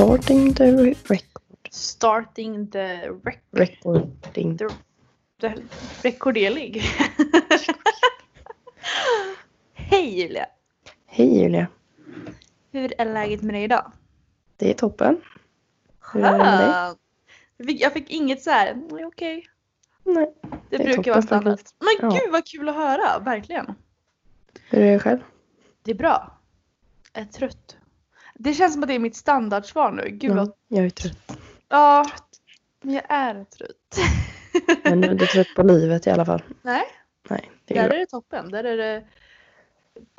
Starting the re- record. Starting the rec- Recording. the, the rekordelig. Hej Julia! Hej Julia. Hur är läget med dig idag? Det är toppen. Hur är det med dig? Jag fick, jag fick inget så här, "Mm, okej. Nej. Det, är brukar vara standard. Men Ja. gud vad kul att höra, verkligen. Hur är det själv? Det är bra. Jag är trött. Det känns som att det är mitt standardsvar nu. Gud Ja, vad... jag är trött. Ja, men jag är trött. Men du är trött på livet i alla fall. Nej, Nej, det är där är bra. det toppen. Där är det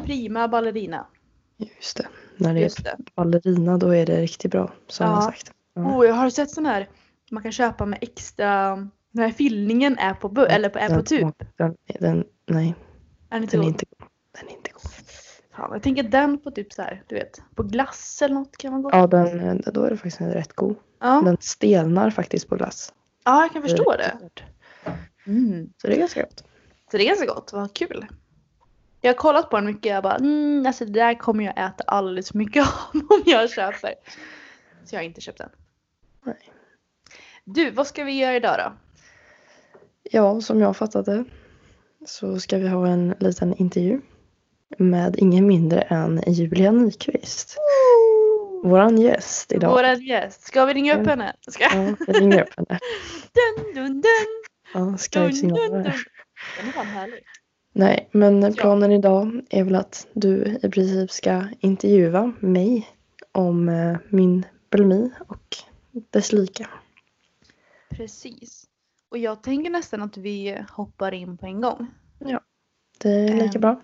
prima ballerina. Just det. När det Just är det. ballerina då är det riktigt bra. Som Ja. jag sagt. Ja. Oh, jag har sett sån här man kan köpa med extra när fyllningen är på, eller på, är på Den tub. smak- Den, den, nej, Är den inte den är inte god. Den är inte god. Fan, jag tänker den på typ så här, du vet, på glass eller något kan man gå. Ja, den, då är det faktiskt rätt god. Ja. Den stelnar faktiskt på glass. ja, jag kan förstå det. Mm. Så det är ganska gott. Så det är ganska gott, vad kul. Jag har kollat på den mycket jag bara, mm, alltså det där kommer jag äta alldeles för mycket av om jag köper. Så jag har inte köpt den. Nej. Du, vad ska vi göra idag då? Ja, som jag det så ska vi ha en liten intervju med ingen mindre än Julia Nyqvist. Våran gäst idag. Våran gäst. Ska vi ringa upp Ja. henne? Ska? Ja, jag ringer upp henne. Dun, dun, dun. Ja. Skype-signaler. Den är fan härlig. Nej, men planen idag är väl att du i princip ska intervjua mig om eh, min bulimi och dess lika. Precis. Och jag tänker nästan att vi hoppar in på en gång. Det är lika Ehm. bra.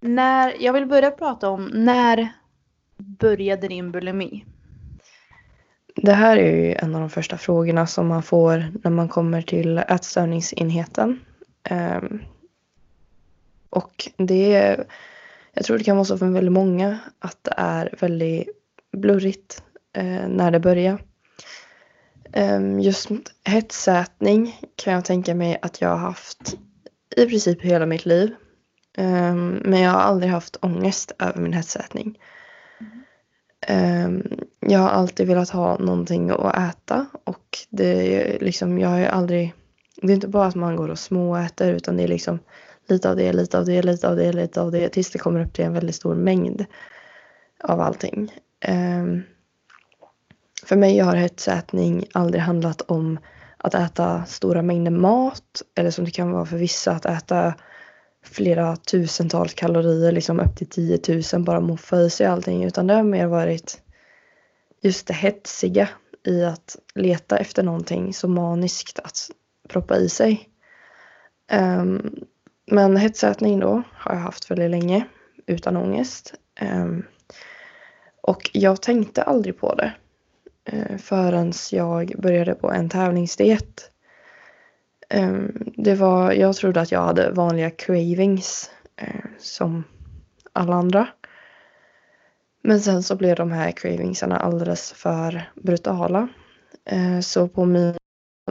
När, jag vill börja prata om när började din bulimi? Det här är ju en av de första frågorna som man får när man kommer till ätstörningsenheten. Um, och det är, jag tror det kan vara så för väldigt många att det är väldigt blurrigt uh, när det börjar. Um, just hetsätning kan jag tänka mig att jag har haft i princip hela mitt liv. Um, men jag har aldrig haft ångest över min hetsätning. Um, jag har alltid velat ha någonting att äta och det är liksom, jag har ju aldrig, det är inte bara att man går och småäter utan det är liksom lite av det, lite av det, lite av det, lite av det tills det kommer upp till en väldigt stor mängd av allting. Um, för mig har hetsätning aldrig handlat om att äta stora mängder mat eller som det kan vara för vissa att äta flera tusentals kalorier, liksom upp till 10 000 bara moffa i sig allting. Utan det har mer varit just det hetsiga i att leta efter någonting så maniskt att proppa i sig. Um, men hetsätning då har jag haft väldigt länge utan ångest. Um, och jag tänkte aldrig på det uh, förrän jag började på en tävlingsdiet. Ehm, det var, jag trodde att jag hade vanliga cravings eh, som alla andra. Men sen så blev de här cravingsarna alldeles för brutala. Eh, så på mina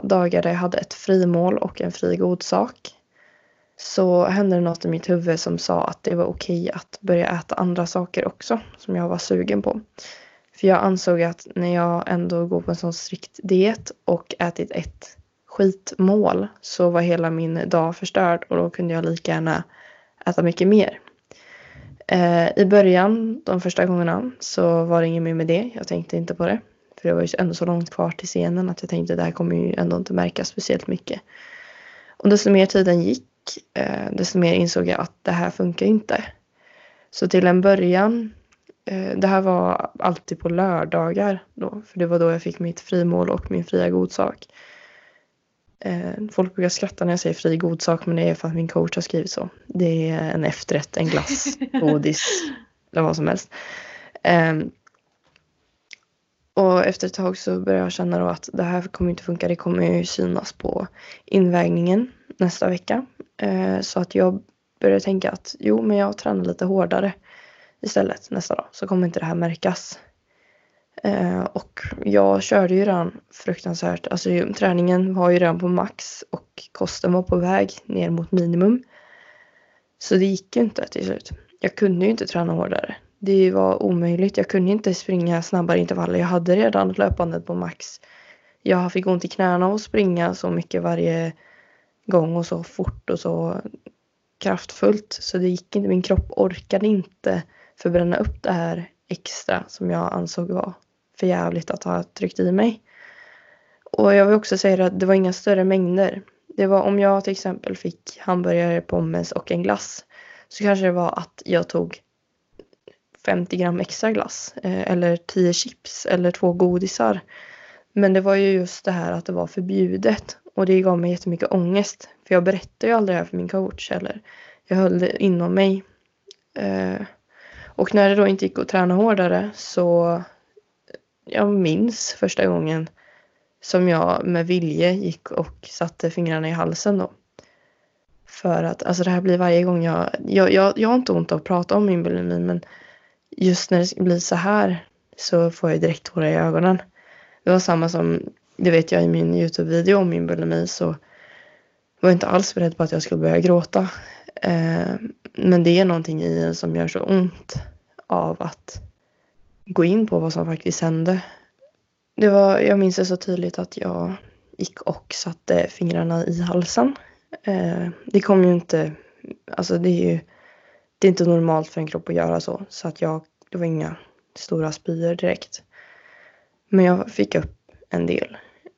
dagar där jag hade ett frimål och en fri godsak så hände det något i mitt huvud som sa att det var okej att börja äta andra saker också som jag var sugen på. För jag ansåg att när jag ändå går på en sån strikt diet och ätit ett skitmål så var hela min dag förstörd och då kunde jag lika gärna äta mycket mer. Eh, I början, de första gångerna, så var det inget mer med det. Jag tänkte inte på det. För det var ju ändå så långt kvar till scenen att jag tänkte att det här kommer ju ändå inte märkas speciellt mycket. Och desto mer tiden gick, eh, desto mer insåg jag att det här funkar inte. Så till en början, eh, det här var alltid på lördagar då, för det var då jag fick mitt frimål och min fria godsak. Eh, folk brukar skratta när jag säger fri godsak men det är för att min coach har skrivit så. Det är en efterrätt, en glass, godis eller vad som helst. Eh, Och efter ett tag så började jag känna då att det här kommer inte funka. Det kommer ju synas på invägningen nästa vecka. Eh, så att jag började tänka att jo, men jag tränar lite hårdare istället nästa dag. Så kommer inte det här märkas. Eh, och jag körde ju redan fruktansvärt. Alltså träningen var ju redan på max och kosten var på väg ner mot minimum. Så det gick ju inte till slut. Jag kunde ju inte träna hårdare. Det var omöjligt. Jag kunde inte springa snabbare intervaller. Jag hade redan löpandet på max. Jag fick ont i knäna och springa så mycket varje gång och så fort och så kraftfullt. Så det gick inte. Min kropp orkade inte förbränna upp det här extra som jag ansåg var för jävligt att ha tryckt i mig. Och jag vill också säga att det var inga större mängder. Det var om jag till exempel fick hamburgare, pommes och en glass så kanske det var att jag tog 50 gram extra glass eh, eller 10 chips eller två godisar. Men det var ju just det här att det var förbjudet och det gav mig jättemycket ångest. För jag berättade ju aldrig det här för min coach eller jag höll det inom mig. Eh, och när det då inte gick att träna hårdare så jag minns första gången som jag med vilje gick och satte fingrarna i halsen då. För att alltså det här blir varje gång jag, jag, jag, jag har inte ont av att prata om min bulimi men just när det blir så här så får jag direkt tårar i ögonen. Det var samma som, det vet jag i min Youtube-video om min bulimi så var jag inte alls beredd på att jag skulle börja gråta. Eh, men det är någonting i en som gör så ont av att gå in på vad som faktiskt hände. Det var, jag minns det så tydligt att jag gick och satte fingrarna i halsen. Eh, det kom ju inte, alltså det är ju, det är inte normalt för en kropp att göra så. Så att jag, det var inga stora spyor direkt. Men jag fick upp en del.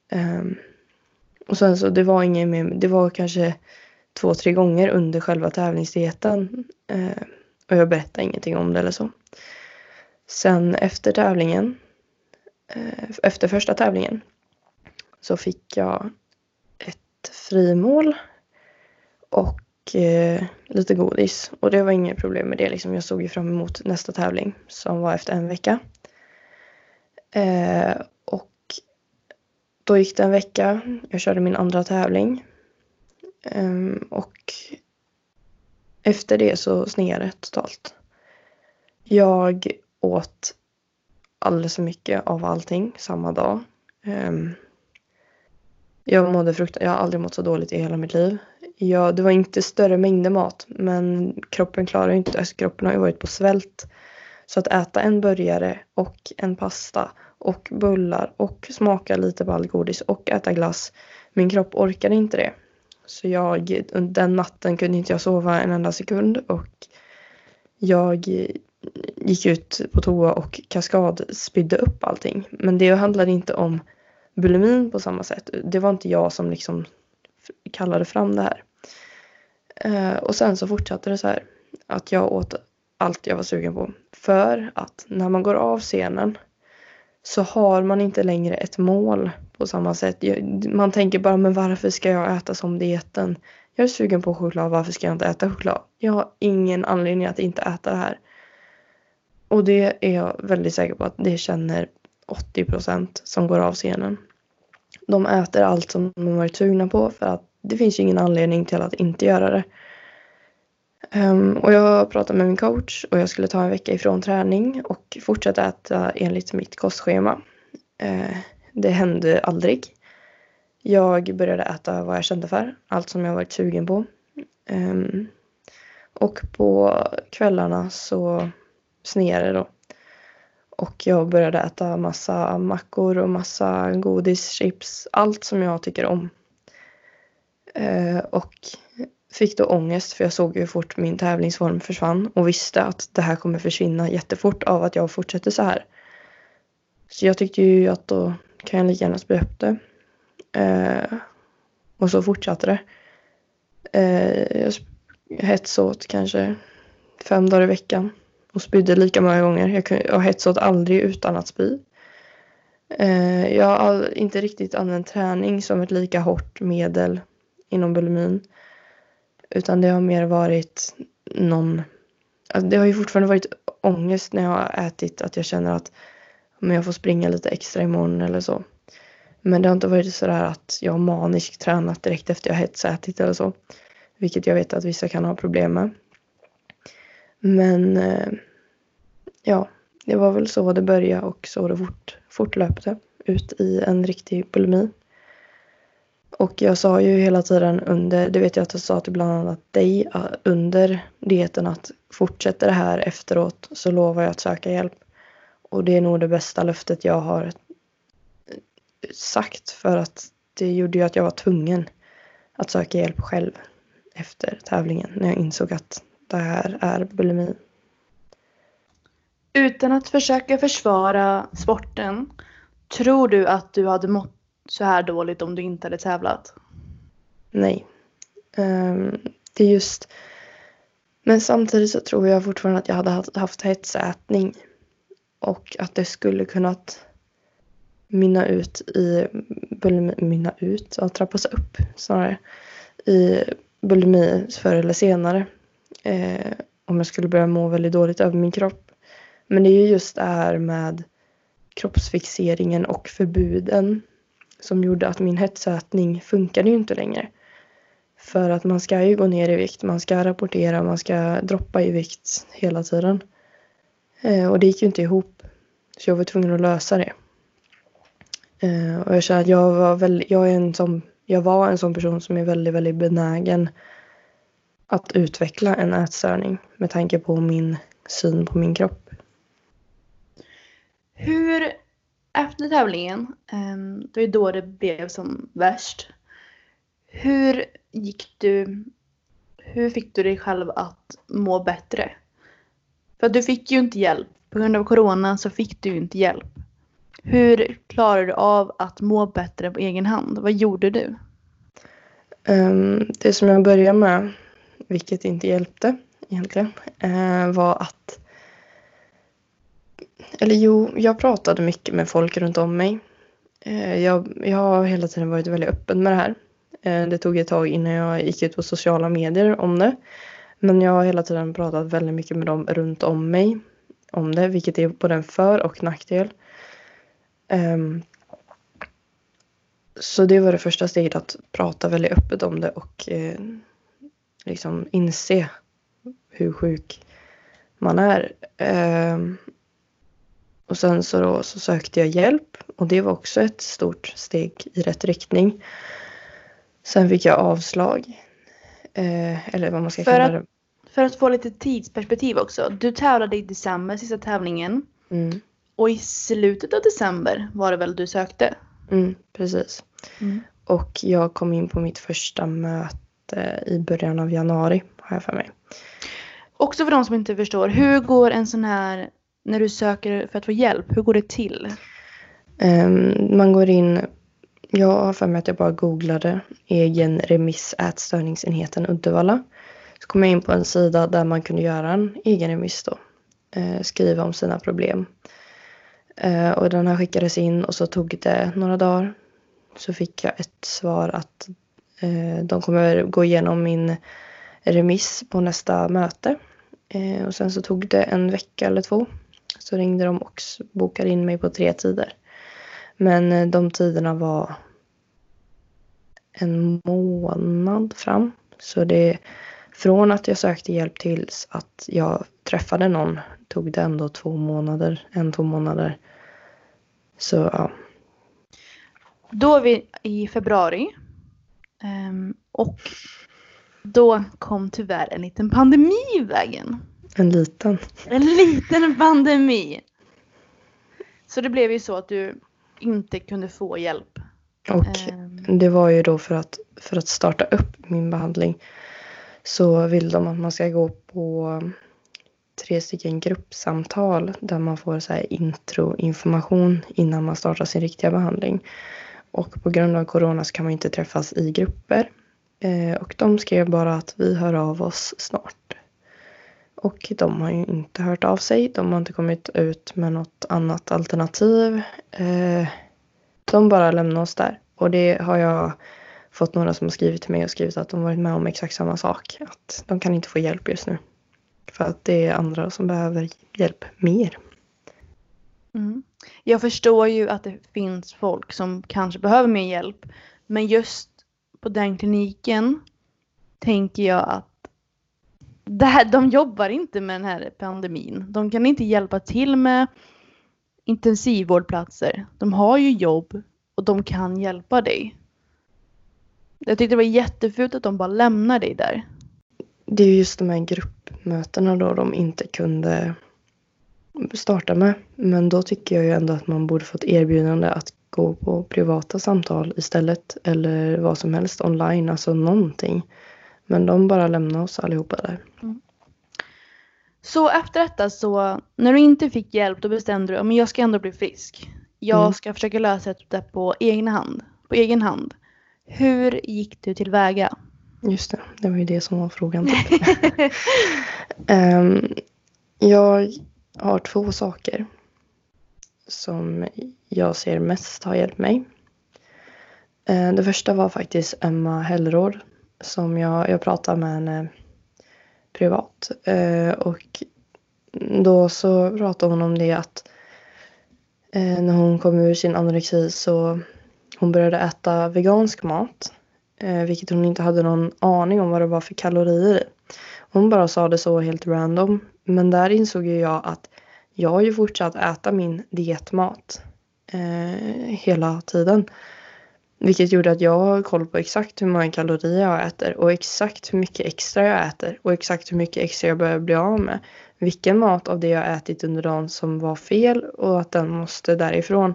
Eh, och sen så det var ingen mer, det var kanske två, tre gånger under själva tävlingsdieten. Eh, och jag berättade ingenting om det eller så. Sen efter tävlingen, eh, efter första tävlingen, så fick jag ett frimål och eh, lite godis. Och det var inget problem med det. Liksom. Jag såg ju fram emot nästa tävling som var efter en vecka. Eh, och då gick det en vecka. Jag körde min andra tävling. Eh, och efter det så sneade det totalt. Jag åt alldeles för mycket av allting samma dag. Um, jag mådde fruktansvärt, jag har aldrig mått så dåligt i hela mitt liv. Jag, det var inte större mängder mat men kroppen klarar inte, alltså kroppen har ju varit på svält. Så att äta en burgare och en pasta och bullar och smaka lite på all godis och äta glass. Min kropp orkade inte det. Så jag, den natten kunde inte jag sova en enda sekund och jag gick ut på toa och kaskad spydde upp allting. Men det handlade inte om bulimin på samma sätt. Det var inte jag som liksom kallade fram det här. Eh, och sen så fortsatte det så här att jag åt allt jag var sugen på. För att när man går av scenen så har man inte längre ett mål på samma sätt. Man tänker bara, men varför ska jag äta som dieten? Jag är sugen på choklad, varför ska jag inte äta choklad? Jag har ingen anledning att inte äta det här. Och det är jag väldigt säker på att det känner 80% som går av scenen. De äter allt som de varit sugna på för att det finns ju ingen anledning till att inte göra det. Um, och jag pratade med min coach och jag skulle ta en vecka ifrån träning och fortsätta äta enligt mitt kostschema. Uh, det hände aldrig. Jag började äta vad jag kände för, allt som jag varit sugen på. Um, och på kvällarna så snedare då. Och jag började äta massa mackor och massa godis, chips, allt som jag tycker om. Eh, och fick då ångest för jag såg hur fort min tävlingsform försvann och visste att det här kommer försvinna jättefort av att jag fortsätter så här. Så jag tyckte ju att då kan jag lika gärna spy upp det. Eh, och så fortsatte det. Eh, jag hetsåt kanske fem dagar i veckan och spydde lika många gånger. Jag, jag hetsåt aldrig utan att spy. Eh, jag har inte riktigt använt träning som ett lika hårt medel inom bulimin. Utan det har mer varit någon... Alltså det har ju fortfarande varit ångest när jag har ätit. Att jag känner att Men jag får springa lite extra imorgon eller så. Men det har inte varit sådär att jag har maniskt tränat direkt efter jag hetsätit eller så. Vilket jag vet att vissa kan ha problem med. Men eh, ja, det var väl så det började och så det fort, fortlöpte ut i en riktig bulimi. Och jag sa ju hela tiden under, det vet jag att jag sa till bland annat dig, eh, under dieten att fortsätter det här efteråt så lovar jag att söka hjälp. Och det är nog det bästa löftet jag har eh, sagt för att det gjorde ju att jag var tvungen att söka hjälp själv efter tävlingen när jag insåg att det här är bulimi. Utan att försöka försvara sporten, tror du att du hade mått så här dåligt om du inte hade tävlat? Nej. Um, det är just... Men samtidigt så tror jag fortfarande att jag hade haft hetsätning. Och att det skulle kunnat mynna ut i bulimi, mynna ut, ja, trappas upp snarare. I bulimi förr eller senare. Eh, om jag skulle börja må väldigt dåligt över min kropp. Men det är ju just det här med kroppsfixeringen och förbuden som gjorde att min hetsätning funkade ju inte längre. För att man ska ju gå ner i vikt, man ska rapportera, man ska droppa i vikt hela tiden. Eh, och det gick ju inte ihop. Så jag var tvungen att lösa det. Eh, och jag känner att jag var, väl, jag, är en sån, jag var en sån person som är väldigt, väldigt benägen att utveckla en ätstörning med tanke på min syn på min kropp. Hur, efter tävlingen, ehm, det var ju då det blev som värst. Hur gick du, hur fick du dig själv att må bättre? För du fick ju inte hjälp. På grund av corona så fick du ju inte hjälp. Hur klarade du av att må bättre på egen hand? Vad gjorde du? Um, det som jag började med, vilket inte hjälpte egentligen, eh, var att eller jo, jag pratade mycket med folk runt om mig. Eh, jag, jag har hela tiden varit väldigt öppen med det här. Eh, det tog ett tag innan jag gick ut på sociala medier om det. Men jag har hela tiden pratat väldigt mycket med dem runt om mig om det, vilket är både en för och nackdel. Um, så det var det första steget att prata väldigt öppet om det och liksom inse hur sjuk man är. Um, och sen så, då, så sökte jag hjälp och det var också ett stort steg i rätt riktning. Sen fick jag avslag. Eh, eller vad man ska för kalla att, det. För att få lite tidsperspektiv också. Du tävlade i december, sista tävlingen. Mm. Och i slutet av december var det väl du sökte? Mm, precis. Mm. Och jag kom in på mitt första möte i början av januari, har jag för mig. Också för de som inte förstår, hur går en sån här, när du söker för att få hjälp, hur går det till? Um, man går in, jag har för mig att jag bara googlade egen remiss ätstörningsenheten Uddevalla. Så kom jag in på en sida där man kunde göra en egen remiss då. Eh, skriva om sina problem. Eh, och den här skickades in och så tog det några dagar. Så fick jag ett svar att eh, Eh, de kommer gå igenom min remiss på nästa möte. Eh, och sen så tog det en vecka eller två. Så ringde de och bokade in mig på tre tider. Men eh, de tiderna var en månad fram. Så det från att jag sökte hjälp tills att jag träffade någon tog det ändå två månader, en, två månader. Så ja. Då är vi i februari. Um, och då kom tyvärr en liten pandemi i vägen. En liten. En liten pandemi. Så det blev ju så att du inte kunde få hjälp. Och um, det var ju då för att, för att starta upp min behandling så vill de att man ska gå på tre stycken gruppsamtal där man får så här introinformation innan man startar sin riktiga behandling. Och på grund av corona så kan man inte träffas i grupper. Eh, och de skrev bara att vi hör av oss snart. Och de har ju inte hört av sig. De har inte kommit ut med något annat alternativ. Eh, de bara lämnar oss där. Och det har jag fått några som har skrivit till mig och skrivit att de varit med om exakt samma sak. Att de kan inte få hjälp just nu. För att det är andra som behöver hjälp mer. Mm. Jag förstår ju att det finns folk som kanske behöver mer hjälp. Men just på den kliniken tänker jag att det här, de jobbar inte med den här pandemin. De kan inte hjälpa till med intensivvårdplatser. De har ju jobb och de kan hjälpa dig. Jag tyckte det var jättefult att de bara lämnar dig där. Det är just de här gruppmötena då de inte kunde starta med. Men då tycker jag ju ändå att man borde fått erbjudande att gå på privata samtal istället. Eller vad som helst online, alltså någonting. Men de bara lämnade oss allihopa där. Mm. Så efter detta så, när du inte fick hjälp då bestämde du att jag ska ändå bli frisk. Jag mm. ska försöka lösa det på egen hand. På egen hand. Hur gick du tillväga? Just det, det var ju det som var frågan. um, jag har två saker som jag ser mest har hjälpt mig. Eh, det första var faktiskt Emma Hellråd som jag, jag pratade med henne privat. Eh, och då så pratade hon om det att eh, när hon kom ur sin anorexi så hon började äta vegansk mat. Vilket hon inte hade någon aning om vad det var för kalorier i. Hon bara sa det så helt random. Men där insåg ju jag att jag har ju fortsatt äta min dietmat eh, hela tiden. Vilket gjorde att jag har koll på exakt hur många kalorier jag äter och exakt hur mycket extra jag äter och exakt hur mycket extra jag behöver bli av med. Vilken mat av det jag ätit under dagen som var fel och att den måste därifrån.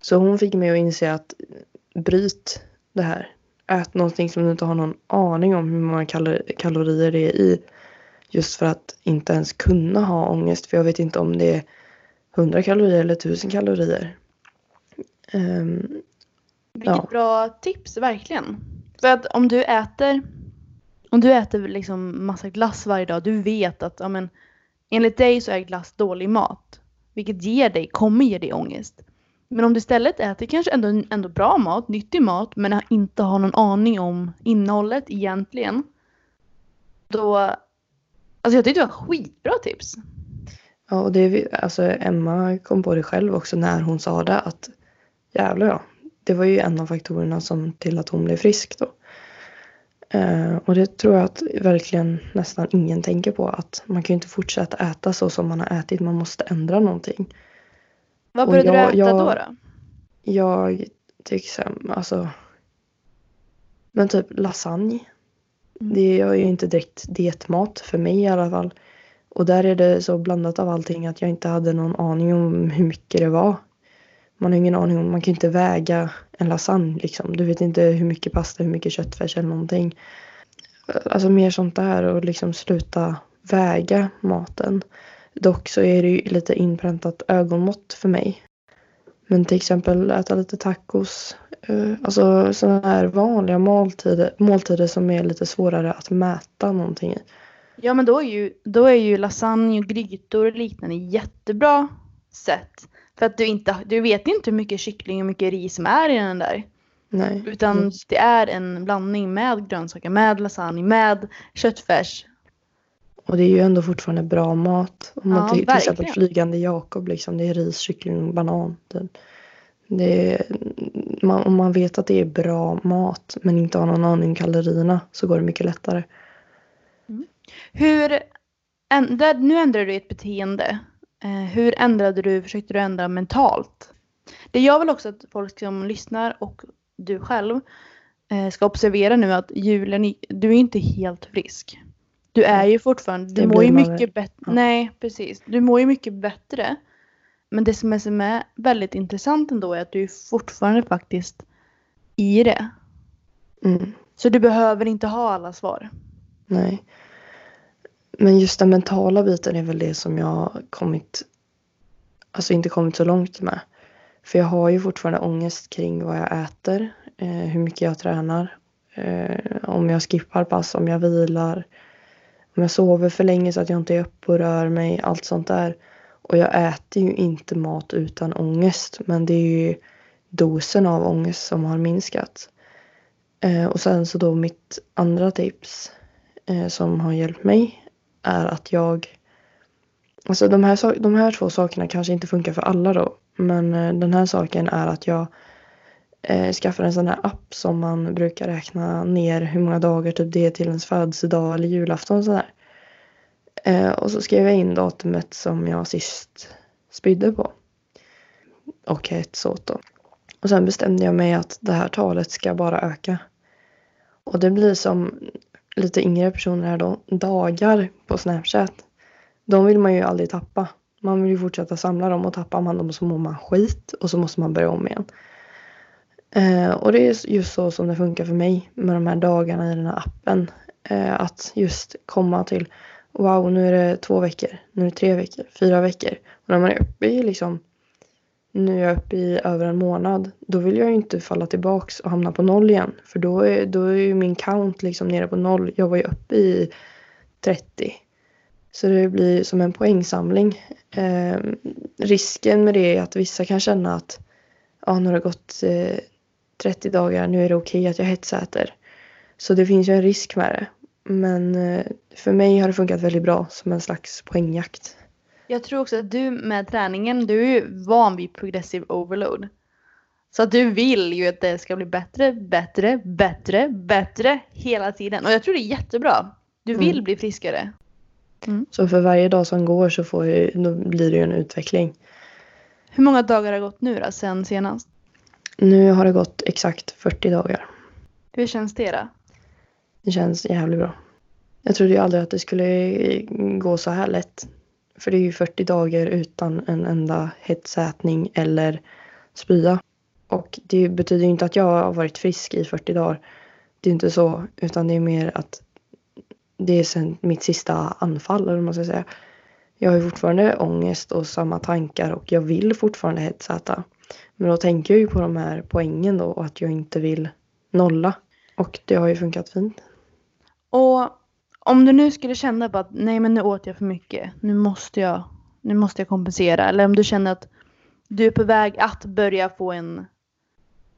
Så hon fick mig att inse att eh, bryt det här. Ät någonting som du inte har någon aning om hur många kalorier det är i. Just för att inte ens kunna ha ångest. För jag vet inte om det är 100 kalorier eller 1000 kalorier. Um, Vilket ja. bra tips, verkligen. För att om du äter om du äter liksom massa glass varje dag, du vet att ja, men, enligt dig så är glass dålig mat. Vilket ger dig, kommer ge dig ångest. Men om du istället äter kanske ändå, ändå bra mat, nyttig mat, men inte har någon aning om innehållet egentligen. Då, alltså jag tyckte det var skitbra tips. Ja, och det, alltså Emma kom på det själv också när hon sa det att jävlar ja, det var ju en av faktorerna som till att hon blev frisk då. Uh, och det tror jag att verkligen nästan ingen tänker på att man kan ju inte fortsätta äta så som man har ätit, man måste ändra någonting. Vad började jag, du äta jag, då, då? Jag tycker alltså. Men typ lasagne. Mm. Det är ju inte direkt dietmat för mig i alla fall. Och där är det så blandat av allting att jag inte hade någon aning om hur mycket det var. Man har ingen aning om, man kan inte väga en lasagne liksom. Du vet inte hur mycket pasta, hur mycket köttfärs eller någonting. Alltså mer sånt där och liksom sluta väga maten. Dock så är det ju lite inpräntat ögonmått för mig. Men till exempel äta lite tacos. Eh, alltså sådana här vanliga måltider, måltider som är lite svårare att mäta någonting i. Ja men då är ju, då är ju lasagne och grytor och liknande jättebra sätt. För att du, inte, du vet inte hur mycket kyckling och mycket ris som är i den där. Nej. Utan det är en blandning med grönsaker, med lasagne, med köttfärs och det är ju ändå fortfarande bra mat. Om man ja, till, till exempel Flygande Jakob, liksom, det är ris, kyckling och banan. Det, det är, man, om man vet att det är bra mat men inte har någon aning om kalorierna så går det mycket lättare. Mm. Hur, ändra, nu ändrar du ett beteende. Eh, hur ändrade du, försökte du ändra mentalt? Det gör väl också att folk som lyssnar och du själv eh, ska observera nu att julen, du är inte helt frisk. Du är ju fortfarande, du mår ju mycket bättre. Ja. Nej, precis. Du mår ju mycket bättre. Men det som är, som är väldigt intressant ändå är att du är fortfarande faktiskt i det. Mm. Så du behöver inte ha alla svar. Nej. Men just den mentala biten är väl det som jag har kommit, alltså inte kommit så långt med. För jag har ju fortfarande ångest kring vad jag äter, eh, hur mycket jag tränar, eh, om jag skippar pass, om jag vilar, om jag sover för länge så att jag inte är uppe och rör mig, allt sånt där. Och jag äter ju inte mat utan ångest men det är ju dosen av ångest som har minskat. Eh, och sen så då mitt andra tips eh, som har hjälpt mig är att jag Alltså de här, de här två sakerna kanske inte funkar för alla då. Men eh, den här saken är att jag eh, skaffar en sån här app som man brukar räkna ner hur många dagar typ det är till ens födelsedag eller julafton och sådär. Eh, och så skrev jag in datumet som jag sist spydde på. Och hetsåt då. Och sen bestämde jag mig att det här talet ska bara öka. Och det blir som lite yngre personer här då, dagar på Snapchat. De vill man ju aldrig tappa. Man vill ju fortsätta samla dem och tappar man dem så mår man skit och så måste man börja om igen. Eh, och det är just så som det funkar för mig med de här dagarna i den här appen. Eh, att just komma till wow nu är det två veckor, nu är det tre veckor, fyra veckor. Och när man är uppe i liksom nu är jag uppe i över en månad. Då vill jag ju inte falla tillbaks och hamna på noll igen. För då är, då är ju min count liksom nere på noll. Jag var ju uppe i 30. Så det blir som en poängsamling. Eh, risken med det är att vissa kan känna att ja, nu har det gått eh, 30 dagar, nu är det okej okay att jag hetsäter. Så det finns ju en risk med det. Men eh, för mig har det funkat väldigt bra som en slags poängjakt. Jag tror också att du med träningen, du är ju van vid progressive overload. Så att du vill ju att det ska bli bättre, bättre, bättre, bättre hela tiden. Och jag tror det är jättebra. Du vill mm. bli friskare. Mm. Så för varje dag som går så får jag, då blir det ju en utveckling. Hur många dagar har det gått nu då, sen senast? Nu har det gått exakt 40 dagar. Hur känns det då? Det känns jävligt bra. Jag trodde ju aldrig att det skulle gå så här lätt. För det är ju 40 dagar utan en enda hetsätning eller spya. Och det betyder ju inte att jag har varit frisk i 40 dagar. Det är inte så, utan det är mer att det är sen mitt sista anfall, eller vad man ska säga. Jag har ju fortfarande ångest och samma tankar och jag vill fortfarande hetsäta. Men då tänker jag ju på de här poängen då och att jag inte vill nolla. Och det har ju funkat fint. Och om du nu skulle känna på att nej men nu åt jag för mycket, nu måste jag, nu måste jag kompensera. Eller om du känner att du är på väg att börja få en,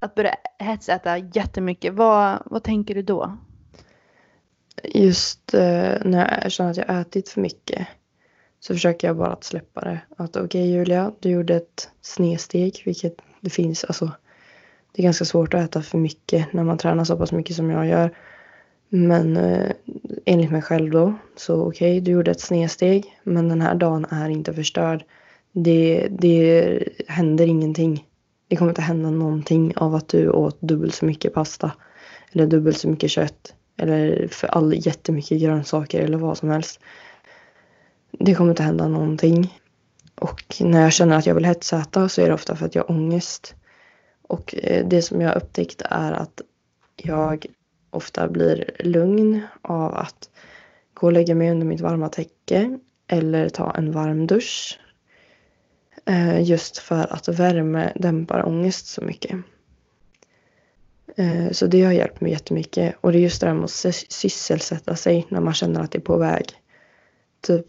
att börja hetsäta jättemycket, vad, vad tänker du då? Just eh, när jag känner att jag ätit för mycket så försöker jag bara att släppa det. Att okej okay, Julia, du gjorde ett snedsteg, vilket det finns, alltså det är ganska svårt att äta för mycket när man tränar så pass mycket som jag gör. Men eh, enligt mig själv då, så okej, okay, du gjorde ett snedsteg, men den här dagen är inte förstörd. Det, det händer ingenting. Det kommer inte hända någonting av att du åt dubbelt så mycket pasta eller dubbelt så mycket kött eller för all jättemycket grönsaker eller vad som helst. Det kommer inte hända någonting. Och när jag känner att jag vill hetsäta så är det ofta för att jag har ångest. Och eh, det som jag har upptäckt är att jag ofta blir lugn av att gå och lägga mig under mitt varma täcke eller ta en varm dusch. Eh, just för att värme dämpar ångest så mycket. Eh, så det har hjälpt mig jättemycket. Och det är just det där med att sysselsätta sig när man känner att det är på väg. Typ,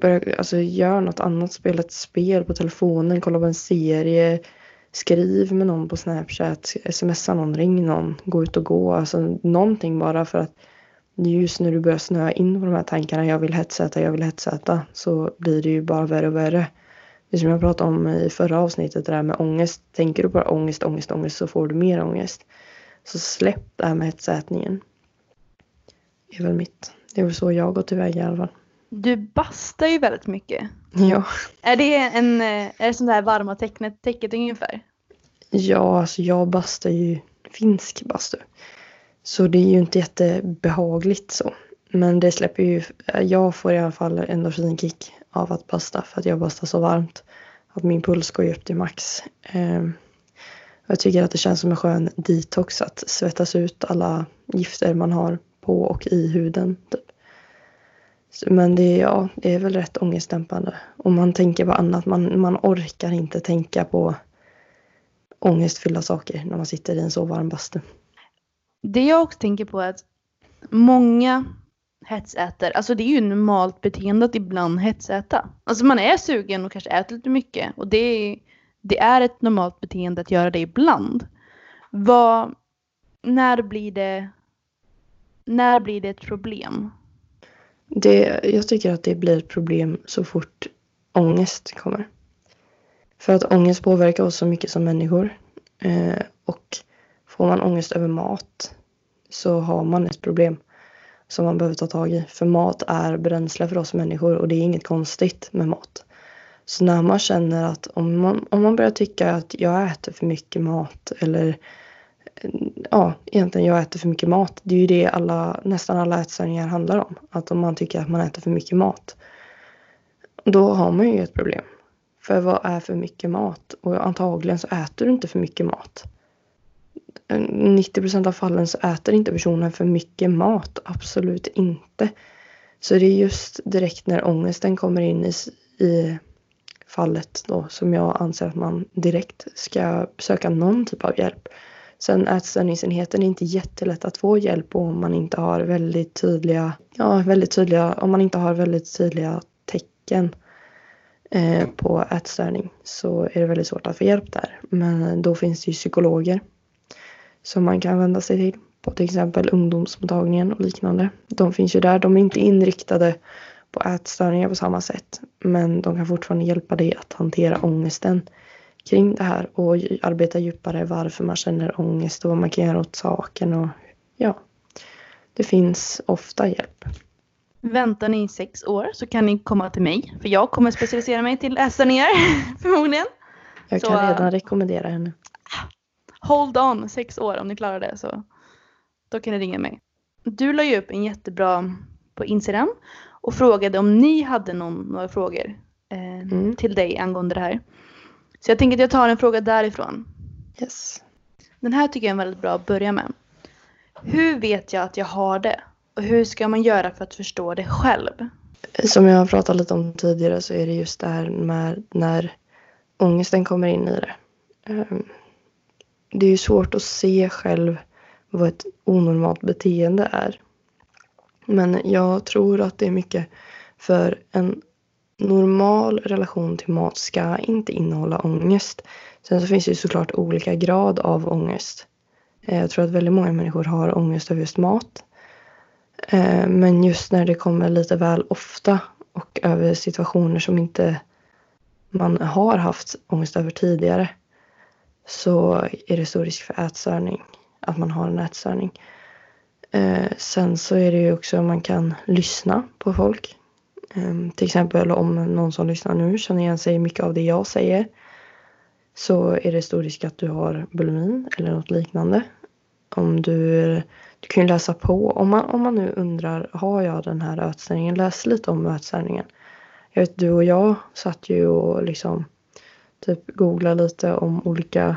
börja, alltså gör något annat, spela ett spel på telefonen, kolla på en serie, skriv med någon på Snapchat, smsa någon, ring någon, gå ut och gå. Alltså någonting bara för att just när du börjar snöa in på de här tankarna, jag vill hetsäta, jag vill hetsäta, så blir det ju bara värre och värre. Det som jag pratade om i förra avsnittet, det där med ångest. Tänker du bara ångest, ångest, ångest så får du mer ångest. Så släpp det här med hetsätningen. Det är väl mitt. Det är väl så jag har gått iväg i alla fall. Du bastar ju väldigt mycket. Ja. Är det en, är det sånt där varma tecknet, täcket ungefär? Ja, alltså jag bastar ju finsk bastu. Så det är ju inte jättebehagligt så. Men det släpper ju, jag får i alla fall en endorfinkick av att basta för att jag bastar så varmt. Att min puls går ju upp till max. Ehm, jag tycker att det känns som en skön detox att svettas ut alla gifter man har på och i huden. Typ. Men det, är, ja, det är väl rätt ångestdämpande. Och man tänker på annat. Man, man orkar inte tänka på ångestfyllda saker när man sitter i en så varm bastu. Det jag också tänker på är att många hetsäter, alltså det är ju normalt beteende att ibland hetsäta. Alltså man är sugen och kanske äter lite mycket och det är, det är ett normalt beteende att göra det ibland. Vad, när blir det, när blir det ett problem? Det, jag tycker att det blir ett problem så fort ångest kommer. För att ångest påverkar oss så mycket som människor. Eh, och får man ångest över mat så har man ett problem som man behöver ta tag i. För mat är bränsle för oss människor och det är inget konstigt med mat. Så när man känner att om man, om man börjar tycka att jag äter för mycket mat eller ja, egentligen jag äter för mycket mat. Det är ju det alla, nästan alla ätstörningar handlar om. Att om man tycker att man äter för mycket mat. Då har man ju ett problem. För vad är för mycket mat? Och antagligen så äter du inte för mycket mat. 90 procent av fallen så äter inte personen för mycket mat. Absolut inte. Så det är just direkt när ångesten kommer in i, i fallet då som jag anser att man direkt ska söka någon typ av hjälp. Sen ätstörningsenheten är inte jättelätt att få hjälp på om man inte har väldigt tydliga, ja väldigt tydliga, om man inte har väldigt tydliga tecken eh, på ätstörning så är det väldigt svårt att få hjälp där. Men då finns det ju psykologer som man kan vända sig till på till exempel ungdomsmottagningen och liknande. De finns ju där. De är inte inriktade på ätstörningar på samma sätt. Men de kan fortfarande hjälpa dig att hantera ångesten kring det här och arbeta djupare varför man känner ångest och vad man kan göra åt saken. Och, ja, det finns ofta hjälp. Väntar ni sex år så kan ni komma till mig. För jag kommer specialisera mig till ätstörningar förmodligen. Jag kan så, redan rekommendera henne. Hold on sex år om ni klarar det så då kan ni ringa mig. Du la ju upp en jättebra på Instagram och frågade om ni hade någon, några frågor eh, mm. till dig angående det här. Så jag tänker att jag tar en fråga därifrån. Yes. Den här tycker jag är väldigt bra att börja med. Hur vet jag att jag har det? Och hur ska man göra för att förstå det själv? Som jag har pratat lite om tidigare så är det just det här med när ångesten kommer in i det. Ehm, det är ju svårt att se själv vad ett onormalt beteende är. Men jag tror att det är mycket för en normal relation till mat ska inte innehålla ångest. Sen så finns det ju såklart olika grad av ångest. Eh, jag tror att väldigt många människor har ångest över just mat. Eh, men just när det kommer lite väl ofta och över situationer som inte man har haft ångest över tidigare så är det stor risk för ätstörning, att man har en ätstörning. Eh, sen så är det ju också att man kan lyssna på folk. Um, till exempel om någon som lyssnar nu känner igen sig mycket av det jag säger så är det stor risk att du har bulimi eller något liknande. Om du, du kan ju läsa på, om man, om man nu undrar, har jag den här ätstörningen? Läs lite om ätstörningen. Jag vet du och jag satt ju och liksom typ googlade lite om olika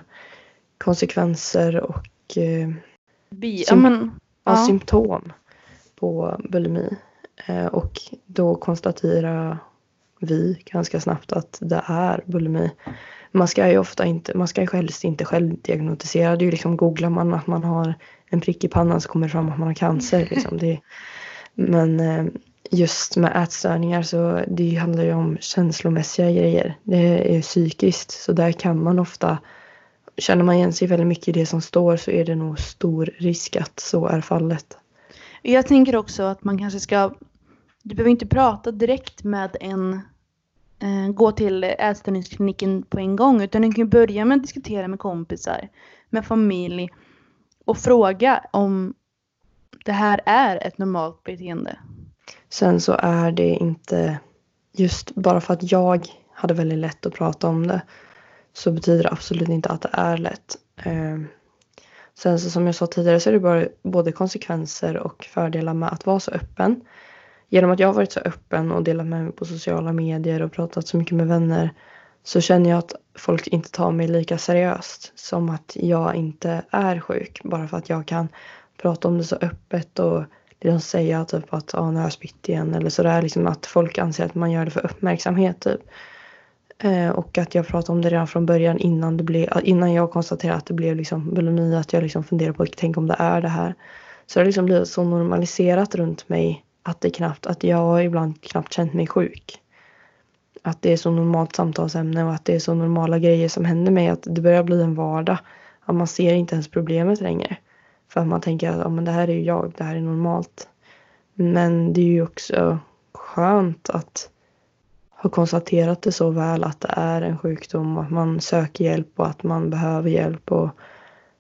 konsekvenser och eh, Bi, ja, men, ja. symptom på bulimi. Eh, och då konstaterar vi ganska snabbt att det är bulimi. Man ska ju ofta inte, man ska ju helst inte självdiagnostisera. Det är ju liksom googlar man att man har en prick i pannan så kommer det fram att man har cancer. Liksom. Det, men eh, just med ätstörningar så det handlar ju om känslomässiga grejer. Det är psykiskt så där kan man ofta Känner man igen sig väldigt mycket i det som står så är det nog stor risk att så är fallet. Jag tänker också att man kanske ska du behöver inte prata direkt med en eh, gå till ätstörningskliniken på en gång utan du kan börja med att diskutera med kompisar, med familj och fråga om det här är ett normalt beteende. Sen så är det inte just bara för att jag hade väldigt lätt att prata om det så betyder det absolut inte att det är lätt. Eh, sen så som jag sa tidigare så är det bara både konsekvenser och fördelar med att vara så öppen genom att jag har varit så öppen och delat med mig på sociala medier och pratat så mycket med vänner så känner jag att folk inte tar mig lika seriöst som att jag inte är sjuk bara för att jag kan prata om det så öppet och liksom säga typ att ah, nu har jag spytt igen eller sådär. Liksom att folk anser att man gör det för uppmärksamhet typ. Eh, och att jag pratade om det redan från början innan, det blev, innan jag konstaterade att det blev liksom bulimi. Att jag liksom funderade på, tänk om det är det här. Så det har liksom blivit så normaliserat runt mig att det knappt, att jag ibland knappt känt mig sjuk. Att det är så normalt samtalsämne och att det är så normala grejer som händer mig att det börjar bli en vardag. Att man ser inte ens problemet längre. För att man tänker att ja, men det här är ju jag, det här är normalt. Men det är ju också skönt att ha konstaterat det så väl att det är en sjukdom och att man söker hjälp och att man behöver hjälp. Och,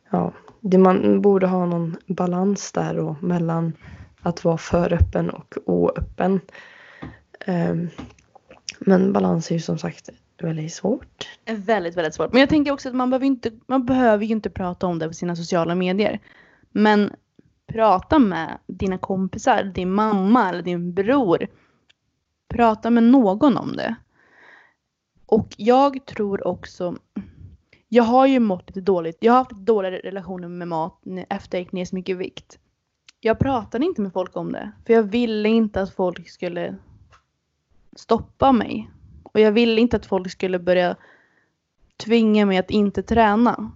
ja, det man borde ha någon balans där då mellan att vara för öppen och oöppen. Ehm, men balans är ju som sagt väldigt svårt. Väldigt, väldigt svårt. Men jag tänker också att man behöver, inte, man behöver ju inte prata om det på sina sociala medier. Men prata med dina kompisar, din mamma eller din bror. Prata med någon om det. Och jag tror också, jag har ju mått lite dåligt. Jag har haft dåliga relationer med mat efter jag gick ner så mycket vikt. Jag pratade inte med folk om det. För jag ville inte att folk skulle stoppa mig. Och jag ville inte att folk skulle börja tvinga mig att inte träna.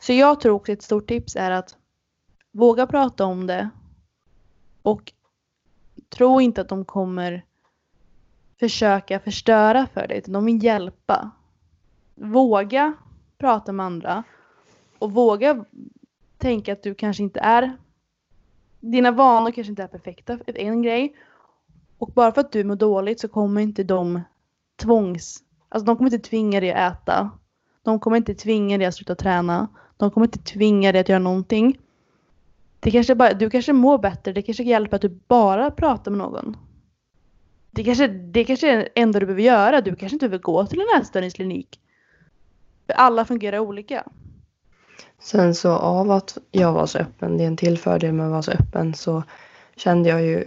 Så jag tror också ett stort tips är att våga prata om det. Och tro inte att de kommer försöka förstöra för dig, utan de vill hjälpa. Våga prata med andra och våga tänka att du kanske inte är dina vanor kanske inte är perfekta, en grej. Och bara för att du mår dåligt så kommer inte de tvångs... Alltså de kommer inte tvinga dig att äta. De kommer inte tvinga dig att sluta träna. De kommer inte tvinga dig att göra någonting. Det kanske bara, du kanske mår bättre, det kanske hjälper att du bara pratar med någon. Det kanske, det kanske är det enda du behöver göra. Du kanske inte behöver gå till en ätstörningsklinik. För alla fungerar olika. Sen så av att jag var så öppen, det är en till fördel med att vara så öppen, så kände jag ju,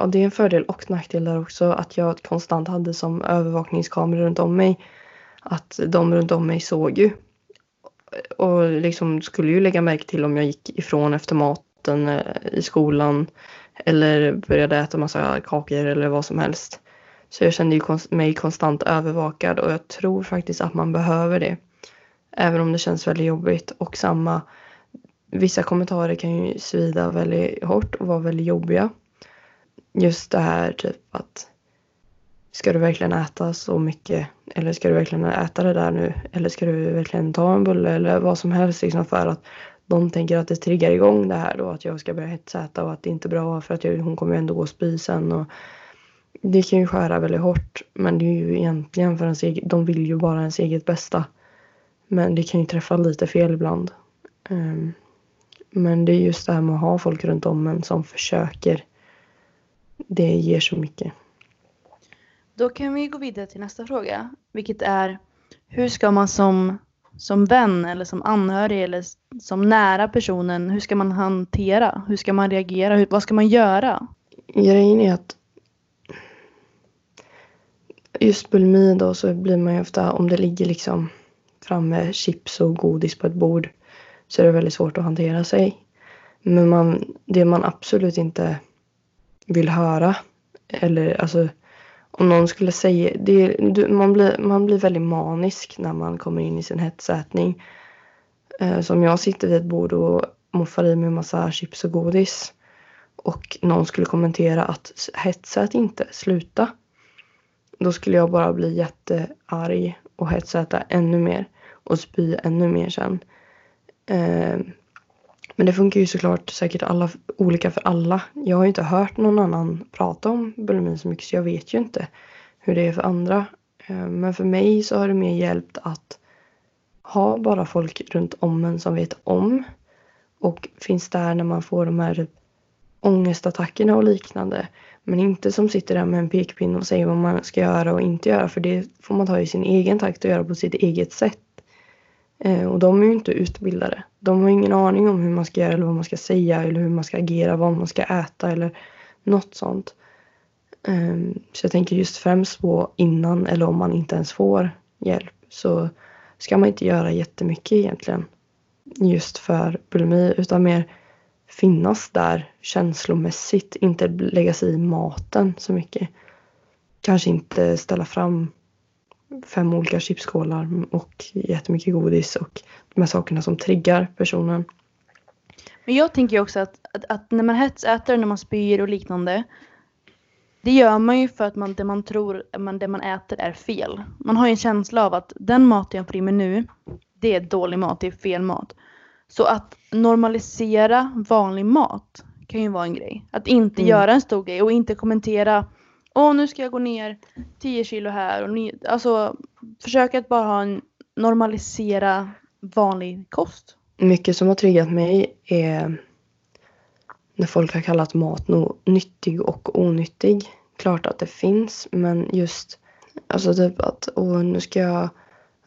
och det är en fördel och nackdel där också, att jag konstant hade som övervakningskameror runt om mig. Att de runt om mig såg ju. Och liksom skulle ju lägga märke till om jag gick ifrån efter maten eh, i skolan eller började äta massa kakor eller vad som helst. Så jag kände ju mig konstant övervakad och jag tror faktiskt att man behöver det. Även om det känns väldigt jobbigt och samma Vissa kommentarer kan ju svida väldigt hårt och vara väldigt jobbiga. Just det här typ att Ska du verkligen äta så mycket? Eller ska du verkligen äta det där nu? Eller ska du verkligen ta en bulle eller vad som helst liksom för att de tänker att det triggar igång det här då att jag ska börja hetsäta och att det inte är bra för att jag, hon kommer ändå gå och spy sen och det kan ju skära väldigt hårt men det är ju egentligen för ens eget, de vill ju bara ens eget bästa. Men det kan ju träffa lite fel ibland. Um, men det är just det här med att ha folk runt om en som försöker. Det ger så mycket. Då kan vi gå vidare till nästa fråga. Vilket är hur ska man som, som vän eller som anhörig eller som nära personen, hur ska man hantera? Hur ska man reagera? Hur, vad ska man göra? Grejen är att just bulimi då så blir man ju ofta, om det ligger liksom framme chips och godis på ett bord så är det väldigt svårt att hantera sig. Men man, det man absolut inte vill höra eller alltså om någon skulle säga, det, man, blir, man blir väldigt manisk när man kommer in i sin hetsätning. Eh, som jag sitter vid ett bord och moffar i mig massa chips och godis och någon skulle kommentera att hetsät inte, sluta. Då skulle jag bara bli jättearg och hetsäta ännu mer och spy ännu mer sen. Eh, men det funkar ju såklart säkert alla, olika för alla. Jag har ju inte hört någon annan prata om bulimi så mycket så jag vet ju inte hur det är för andra. Eh, men för mig så har det mer hjälpt att ha bara folk runt om en som vet om och finns där när man får de här ångestattackerna och liknande. Men inte som sitter där med en pekpinne och säger vad man ska göra och inte göra för det får man ta i sin egen takt och göra på sitt eget sätt. Eh, och de är ju inte utbildade. De har ingen aning om hur man ska göra eller vad man ska säga eller hur man ska agera, vad man ska äta eller något sånt. Eh, så jag tänker just främst på innan eller om man inte ens får hjälp så ska man inte göra jättemycket egentligen just för bulimi utan mer finnas där känslomässigt, inte lägga sig i maten så mycket. Kanske inte ställa fram fem olika chipskålar och jättemycket godis och de här sakerna som triggar personen. Men jag tänker också att, att, att, när man hetsäter, när man spyr och liknande. Det gör man ju för att man, det man tror, man, det man äter är fel. Man har ju en känsla av att den maten jag får i mig nu, det är dålig mat, det är fel mat. Så att normalisera vanlig mat kan ju vara en grej. Att inte mm. göra en stor grej och inte kommentera åh nu ska jag gå ner 10 kilo här och ni, alltså försök att bara ha en normalisera vanlig kost. Mycket som har triggat mig är när folk har kallat mat no nyttig och onyttig. Klart att det finns men just alltså typ att åh nu ska jag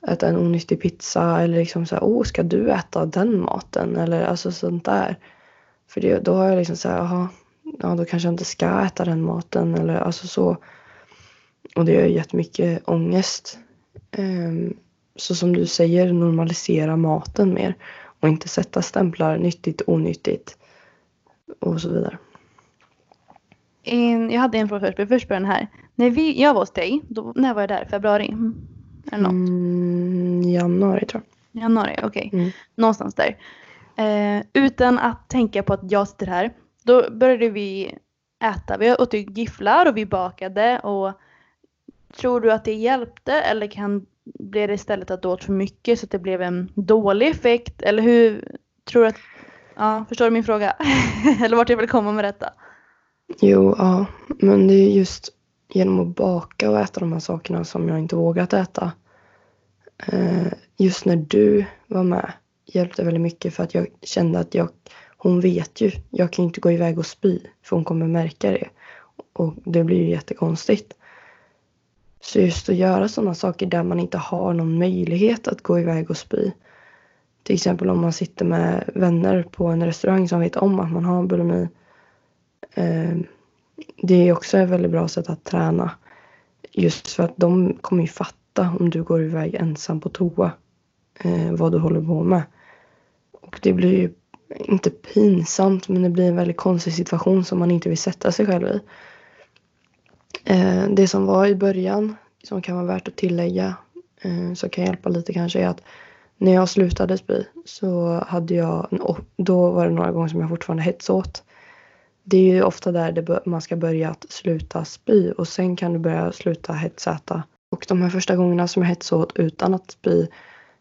äta en onyttig pizza eller liksom så här, åh ska du äta den maten eller alltså sånt där. För det, då har jag liksom så här, jaha, ja då kanske jag inte ska äta den maten eller alltså så. Och det gör jättemycket ångest. Um, så som du säger, normalisera maten mer och inte sätta stämplar nyttigt, onyttigt och så vidare. En, jag hade en fråga först, först på den här. När vi, jag var hos dig, då, när var jag där? Februari? Eller något? Mm, januari tror jag. Januari, okej. Okay. Mm. Någonstans där. Eh, utan att tänka på att jag sitter här, då började vi äta. Vi åt gifflar och vi bakade och tror du att det hjälpte eller kan blev det istället att du åt för mycket så att det blev en dålig effekt? Eller hur tror du att, ja förstår du min fråga? eller vart jag vill komma med detta? Jo, ja, men det är just genom att baka och äta de här sakerna som jag inte vågat äta. Eh, just när du var med hjälpte väldigt mycket för att jag kände att jag, hon vet ju, jag kan inte gå iväg och spy för hon kommer märka det. Och det blir ju jättekonstigt. Så just att göra sådana saker där man inte har någon möjlighet att gå iväg och spy. Till exempel om man sitter med vänner på en restaurang som vet om att man har bulimi. Eh, det är också ett väldigt bra sätt att träna. Just för att de kommer ju fatta om du går iväg ensam på toa. Eh, vad du håller på med. Och det blir ju inte pinsamt men det blir en väldigt konstig situation som man inte vill sätta sig själv i. Eh, det som var i början, som kan vara värt att tillägga, eh, som kan hjälpa lite kanske, är att när jag slutade spy så hade jag, då var det några gånger som jag fortfarande hetsåt. Det är ju ofta där det, man ska börja att sluta spy och sen kan du börja sluta hetsäta. Och de här första gångerna som jag hetsåt utan att spy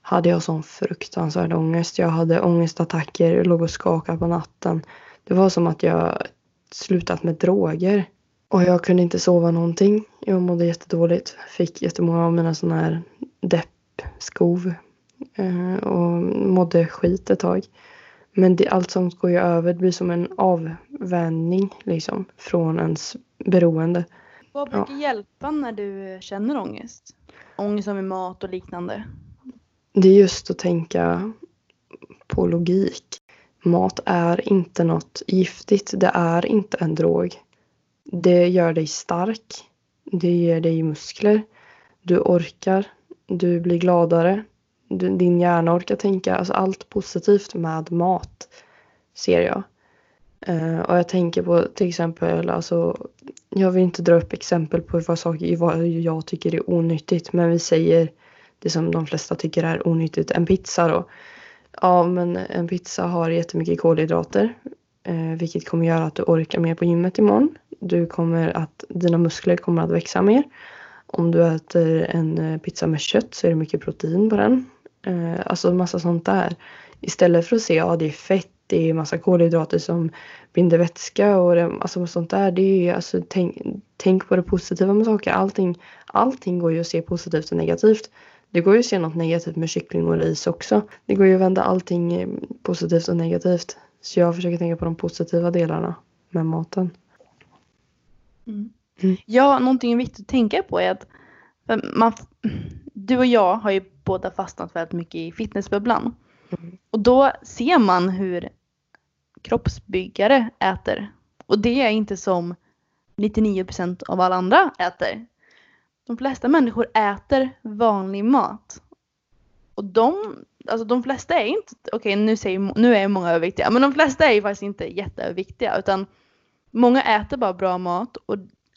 hade jag sån fruktansvärd ångest. Jag hade ångestattacker, låg och skakade på natten. Det var som att jag slutat med droger. Och jag kunde inte sova någonting. Jag mådde jättedåligt. Fick jättemånga av mina sådana här deppskov. Eh, och mådde skit ett tag. Men det, allt som går ju över det blir som en avvänjning liksom från ens beroende. Vad brukar ja. hjälpa när du känner ångest? Ångest med mat och liknande? Det är just att tänka på logik. Mat är inte något giftigt. Det är inte en drog. Det gör dig stark. Det ger dig muskler. Du orkar. Du blir gladare. Du, din hjärna orkar tänka. Alltså allt positivt med mat ser jag. Uh, och jag tänker på till exempel, alltså, jag vill inte dra upp exempel på vad, saker, vad jag tycker är onyttigt. Men vi säger det som de flesta tycker är onyttigt, en pizza då. Ja, men en pizza har jättemycket kolhydrater. Eh, vilket kommer göra att du orkar mer på gymmet imorgon. Du kommer att, dina muskler kommer att växa mer. Om du äter en eh, pizza med kött så är det mycket protein på den. Eh, alltså massa sånt där. Istället för att se, ja det är fett, det är massa kolhydrater som binder vätska och det, alltså sånt där. Det är alltså tänk, tänk på det positiva med saker. Allting, allting går ju att se positivt och negativt. Det går ju att se något negativt med kyckling och ris också. Det går ju att vända allting eh, positivt och negativt. Så jag försöker tänka på de positiva delarna med maten. Mm. Mm. Ja, någonting viktigt att tänka på är att man, du och jag har ju båda fastnat väldigt mycket i fitnessbubblan. Mm. Och då ser man hur kroppsbyggare äter. Och det är inte som 99% av alla andra äter de flesta människor äter vanlig mat. Och de, alltså de flesta är inte, okej okay, nu, nu är många överviktiga, men de flesta är ju faktiskt inte jätteöverviktiga utan många äter bara bra mat och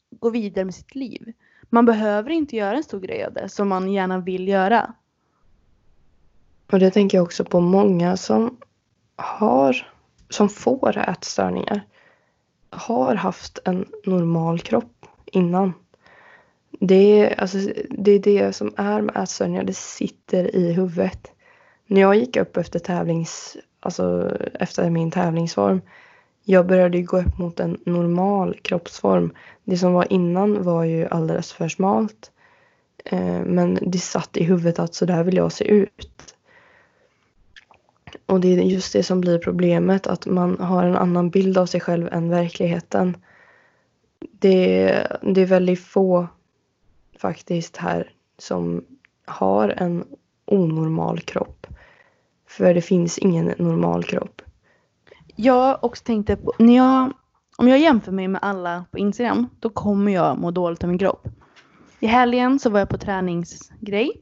går vidare med sitt liv. Man behöver inte göra en stor grej av det som man gärna vill göra. Och det tänker jag också på många som har, som får ätstörningar, har haft en normal kropp innan. Det är, alltså, det är det som är med ätstörningar, det sitter i huvudet. När jag gick upp efter tävlings, alltså efter min tävlingsform, jag började ju gå upp mot en normal kroppsform. Det som var innan var ju alldeles för smalt. Eh, men det satt i huvudet att så där vill jag se ut. Och det är just det som blir problemet, att man har en annan bild av sig själv än verkligheten. Det, det är väldigt få faktiskt här som har en onormal kropp. För det finns ingen normal kropp. Jag också tänkte på, när jag, om jag jämför mig med alla på Instagram, då kommer jag må dåligt av min kropp. I helgen så var jag på träningsgrej.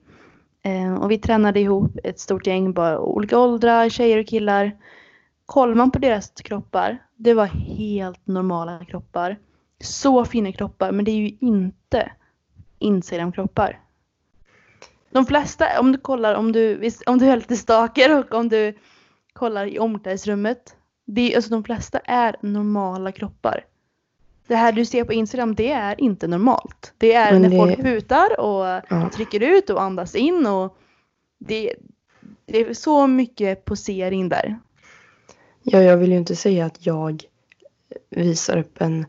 Eh, och vi tränade ihop ett stort gäng, bara olika åldrar, tjejer och killar. Kollar man på deras kroppar, det var helt normala kroppar. Så fina kroppar, men det är ju inte Instagram-kroppar. De flesta, om du kollar, om du, om du är lite stalker och om du kollar i omklädningsrummet. Det, alltså de flesta är normala kroppar. Det här du ser på Instagram, det är inte normalt. Det är Men när det... folk putar och ja. trycker ut och andas in och det, det är så mycket posering där. Ja, jag vill ju inte säga att jag visar upp en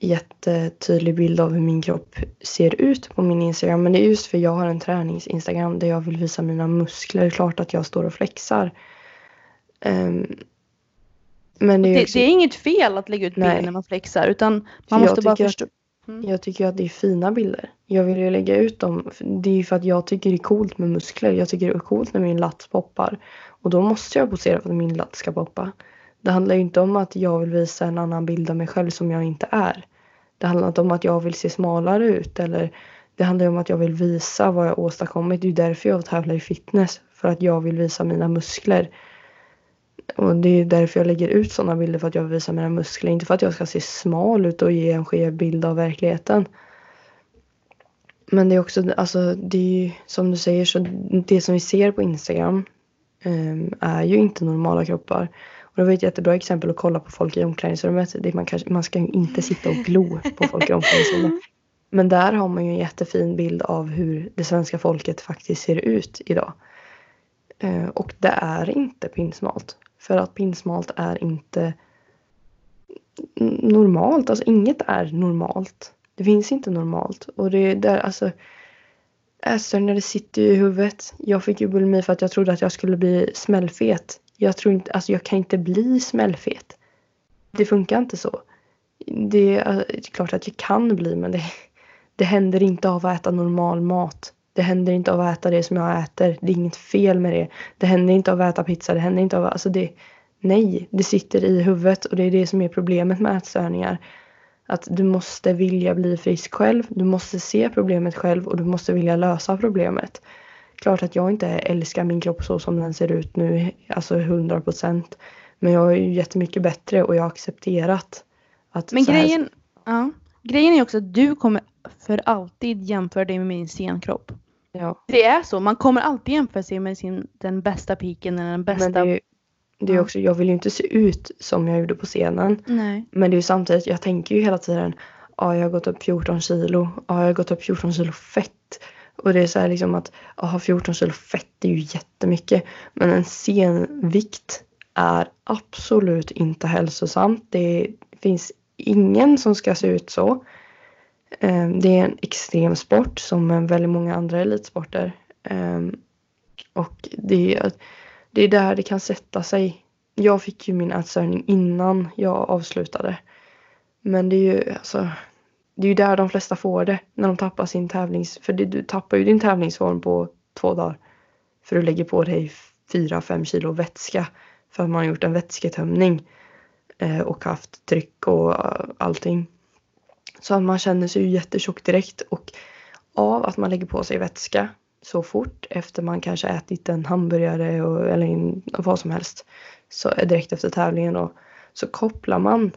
jättetydlig bild av hur min kropp ser ut på min Instagram. Men det är just för jag har en tränings-Instagram där jag vill visa mina muskler. Det är klart att jag står och flexar. Um, men det är, också... det, är inget fel att lägga ut bilder när man flexar utan man måste bara förstå. Mm. Jag tycker att det är fina bilder. Jag vill ju lägga ut dem. Det är ju för att jag tycker det är coolt med muskler. Jag tycker det är coolt när min latt poppar. Och då måste jag posera för att min latt ska poppa. Det handlar ju inte om att jag vill visa en annan bild av mig själv som jag inte är. Det handlar inte om att jag vill se smalare ut eller det handlar om att jag vill visa vad jag åstadkommit. Det är därför jag tävlar i fitness. För att jag vill visa mina muskler. Och det är därför jag lägger ut sådana bilder för att jag vill visa mina muskler. Inte för att jag ska se smal ut och ge en skev bild av verkligheten. Men det är också, alltså det är ju som du säger så det som vi ser på Instagram um, är ju inte normala kroppar. Och det var ett jättebra exempel att kolla på folk i omklädningsrummet. Det man, kanske, man ska ju inte sitta och glo på folk i omklädningsrummet. Men där har man ju en jättefin bild av hur det svenska folket faktiskt ser ut idag. Uh, och det är inte pinsmalt. För att pinsmalt är inte normalt. Alltså inget är normalt. Det finns inte normalt. Och det är där alltså ätstörningar det sitter ju i huvudet. Jag fick ju bulimi för att jag trodde att jag skulle bli smällfet. Jag tror inte, alltså jag kan inte bli smällfet. Det funkar inte så. Det är, det är klart att jag kan bli men det, det händer inte av att äta normal mat. Det händer inte av att äta det som jag äter. Det är inget fel med det. Det händer inte av att äta pizza. Det händer inte av alltså det. Nej, det sitter i huvudet och det är det som är problemet med ätstörningar. Att du måste vilja bli frisk själv. Du måste se problemet själv och du måste vilja lösa problemet. Klart att jag inte älskar min kropp så som den ser ut nu, alltså 100 procent. Men jag är ju jättemycket bättre och jag har accepterat att Men grejen, ja, grejen är också att du kommer för alltid jämföra dig med min scenkropp. Ja. Det är så. Man kommer alltid jämföra sig med sin, den bästa piken eller den bästa... Men det är, det är också, jag vill ju inte se ut som jag gjorde på scenen. Nej. Men det är ju samtidigt, jag tänker ju hela tiden, ja jag har gått upp 14 kilo, ja jag har gått upp 14 kilo fett. Och det är så här liksom att ha 14 kilo fett är ju jättemycket. Men en senvikt är absolut inte hälsosamt. Det finns ingen som ska se ut så. Ehm, det är en extrem sport som väldigt många andra elitsporter. Ehm, och det är, det är där det kan sätta sig. Jag fick ju min ätstörning innan jag avslutade. Men det är ju alltså det är ju där de flesta får det när de tappar sin tävlings... För det, du tappar ju din tävlingsform på två dagar. För du lägger på dig 4-5 kilo vätska för att man har gjort en vätsketömning eh, och haft tryck och eh, allting. Så att man känner sig ju jättetjock direkt och av att man lägger på sig vätska så fort efter man kanske ätit en hamburgare och, eller en, vad som helst så eh, direkt efter tävlingen då, så kopplar man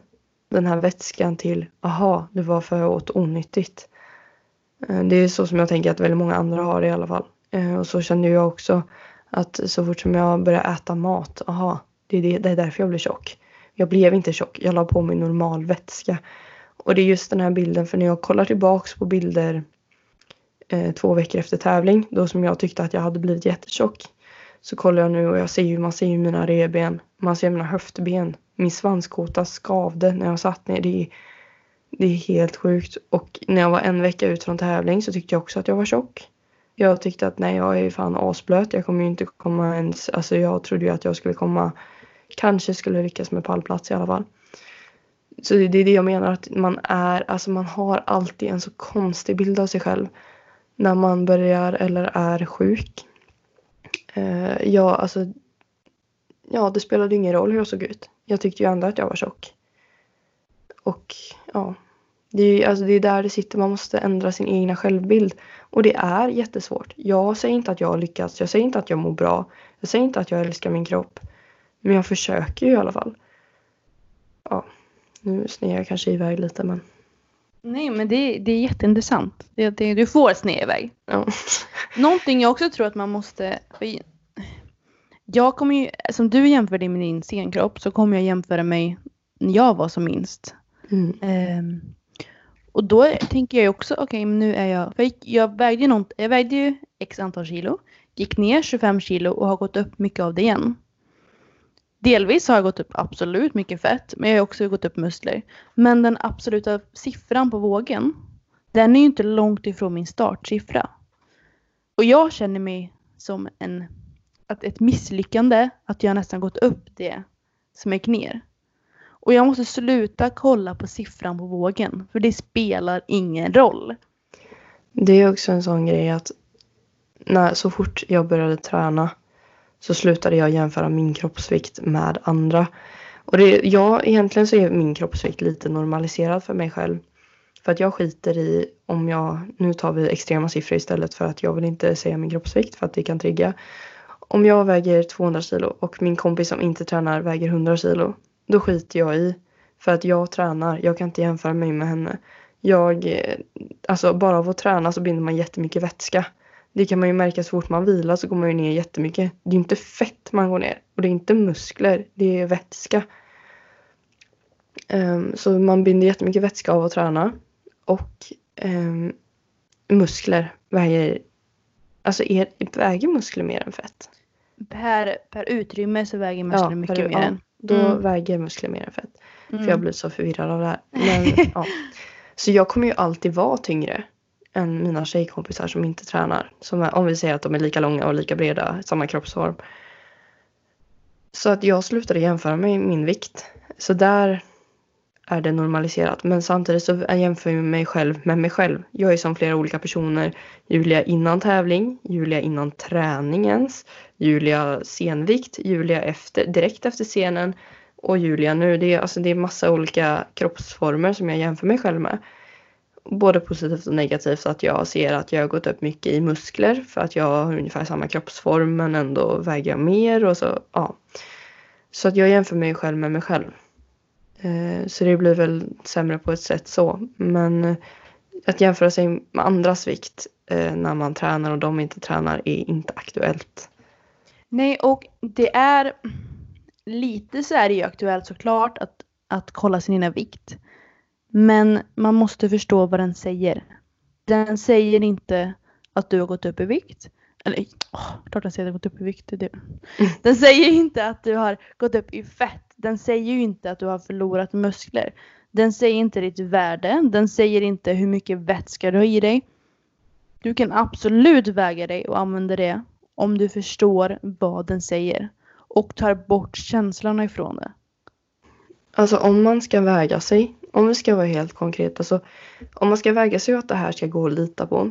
den här vätskan till aha, det var för jag åt onyttigt. Eh, det är så som jag tänker att väldigt många andra har det i alla fall. Eh, och så känner jag också att så fort som jag börjar äta mat, aha, det är, det, det är därför jag blir tjock. Jag blev inte tjock, jag la på mig normal vätska. Och det är just den här bilden, för när jag kollar tillbaks på bilder eh, två veckor efter tävling, då som jag tyckte att jag hade blivit jättetjock, så kollar jag nu och jag ser ju, man ser ju mina revben, man ser mina höftben, min svanskota skavde när jag satt ner. Det är, det är helt sjukt. Och när jag var en vecka ut från tävling så tyckte jag också att jag var tjock. Jag tyckte att nej, jag är ju fan asblöt. Jag kommer ju inte komma ens, alltså jag trodde ju att jag skulle komma, kanske skulle lyckas med pallplats i alla fall. Så det är det jag menar att man är, alltså man har alltid en så konstig bild av sig själv när man börjar eller är sjuk. Uh, ja, alltså. Ja, det spelade ingen roll hur jag såg ut. Jag tyckte ju ändå att jag var tjock. Och ja, det är, alltså det är där det sitter. Man måste ändra sin egna självbild. Och det är jättesvårt. Jag säger inte att jag har lyckats. Jag säger inte att jag mår bra. Jag säger inte att jag älskar min kropp. Men jag försöker ju i alla fall. Ja, nu snear jag kanske iväg lite men. Nej, men det, det är jätteintressant. Det, det, du får sned iväg. Ja. Någonting jag också tror att man måste... Jag kommer ju, som du jämförde med din scenkropp så kommer jag jämföra mig när jag var som minst. Mm. Um, och då tänker jag också, okej okay, men nu är jag, för jag vägde, något, jag vägde ju x antal kilo, gick ner 25 kilo och har gått upp mycket av det igen. Delvis har jag gått upp absolut mycket fett, men jag har också gått upp muskler. Men den absoluta siffran på vågen, den är ju inte långt ifrån min startsiffra. Och jag känner mig som en, att ett misslyckande att jag nästan gått upp det som gick ner. Och jag måste sluta kolla på siffran på vågen, för det spelar ingen roll. Det är också en sån grej att när, så fort jag började träna så slutade jag jämföra min kroppsvikt med andra. Och det, ja, egentligen så är min kroppsvikt lite normaliserad för mig själv. För att jag skiter i om jag, nu tar vi extrema siffror istället för att jag vill inte säga min kroppsvikt för att det kan trigga. Om jag väger 200 kilo och min kompis som inte tränar väger 100 kilo, då skiter jag i. För att jag tränar, jag kan inte jämföra mig med henne. Jag, eh, alltså bara av att träna så binder man jättemycket vätska. Det kan man ju märka så fort man vilar så går man ju ner jättemycket. Det är inte fett man går ner och det är inte muskler, det är vätska. Um, så man binder jättemycket vätska av att träna. Och um, muskler väger, alltså är, väger muskler mer än fett? Per, per utrymme så väger muskler ja, mycket per, mer ja, än. Då mm. väger muskler mer än fett. Mm. För jag blir så förvirrad av det här. Men, ja. Så jag kommer ju alltid vara tyngre än mina tjejkompisar som inte tränar. Som är, om vi säger att de är lika långa och lika breda, samma kroppsform. Så att jag slutade jämföra med min vikt. Så där är det normaliserat. Men samtidigt så jämför jag mig själv med mig själv. Jag är som flera olika personer. Julia innan tävling, Julia innan träningens, Julia senvikt, Julia efter, direkt efter scenen och Julia nu. Det är, alltså, det är massa olika kroppsformer som jag jämför mig själv med både positivt och negativt att jag ser att jag har gått upp mycket i muskler för att jag har ungefär samma kroppsform men ändå väger jag mer och så ja. Så att jag jämför mig själv med mig själv. Eh, så det blir väl sämre på ett sätt så. Men eh, att jämföra sig med andras vikt eh, när man tränar och de inte tränar är inte aktuellt. Nej och det är lite så är det ju aktuellt såklart att, att kolla sin egna vikt. Men man måste förstå vad den säger. Den säger inte att du har gått upp i vikt. Eller oh, klart den säger att du har gått upp i vikt. Det. Den säger inte att du har gått upp i fett. Den säger ju inte att du har förlorat muskler. Den säger inte ditt värde. Den säger inte hur mycket vätska du har i dig. Du kan absolut väga dig och använda det om du förstår vad den säger och tar bort känslorna ifrån det. Alltså om man ska väga sig om vi ska vara helt konkreta så om man ska väga sig att det här ska gå att lita på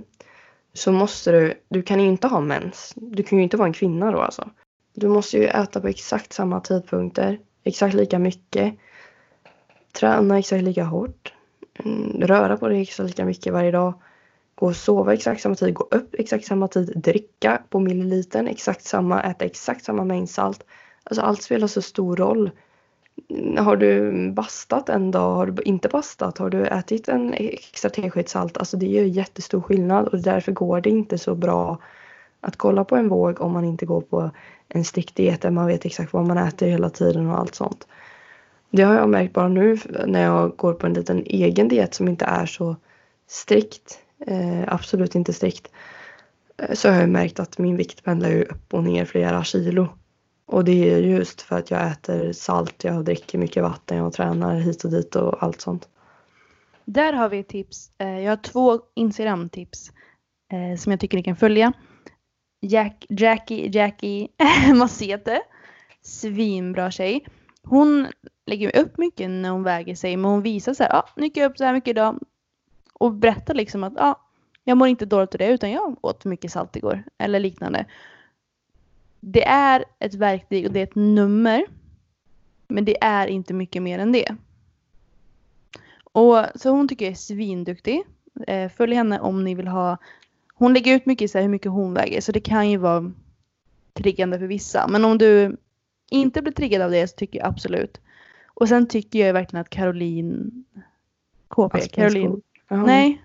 så måste du, du kan inte ha mens. Du kan ju inte vara en kvinna då alltså. Du måste ju äta på exakt samma tidpunkter, exakt lika mycket, träna exakt lika hårt, mm, röra på dig exakt lika mycket varje dag, gå och sova exakt samma tid, gå upp exakt samma tid, dricka på millilitern exakt samma, äta exakt samma mängd salt. Alltså allt spelar så stor roll har du bastat en dag? Har du inte bastat? Har du ätit en extra tesked salt? Alltså det gör jättestor skillnad och därför går det inte så bra att kolla på en våg om man inte går på en strikt diet där man vet exakt vad man äter hela tiden och allt sånt. Det har jag märkt bara nu när jag går på en liten egen diet som inte är så strikt. Eh, absolut inte strikt. Eh, så har jag märkt att min vikt pendlar ju upp och ner flera kilo. Och det är just för att jag äter salt, jag dricker mycket vatten, jag tränar hit och dit och allt sånt. Där har vi ett tips. Eh, jag har två Instagram-tips eh, som jag tycker ni kan följa. Jack, Jackie, Jackie Macete. Svinbra tjej. Hon lägger upp mycket när hon väger sig men hon visar så här, ja, ah, nu gick jag upp så här mycket idag. Och berättar liksom att, ja, ah, jag mår inte dåligt av det utan jag åt för mycket salt igår. Eller liknande. Det är ett verktyg och det är ett nummer. Men det är inte mycket mer än det. Och, så hon tycker jag är svinduktig. Eh, följ henne om ni vill ha. Hon lägger ut mycket så här, hur mycket hon väger så det kan ju vara triggande för vissa. Men om du inte blir triggad av det så tycker jag absolut. Och sen tycker jag verkligen att Caroline KP, Caroline. Nej.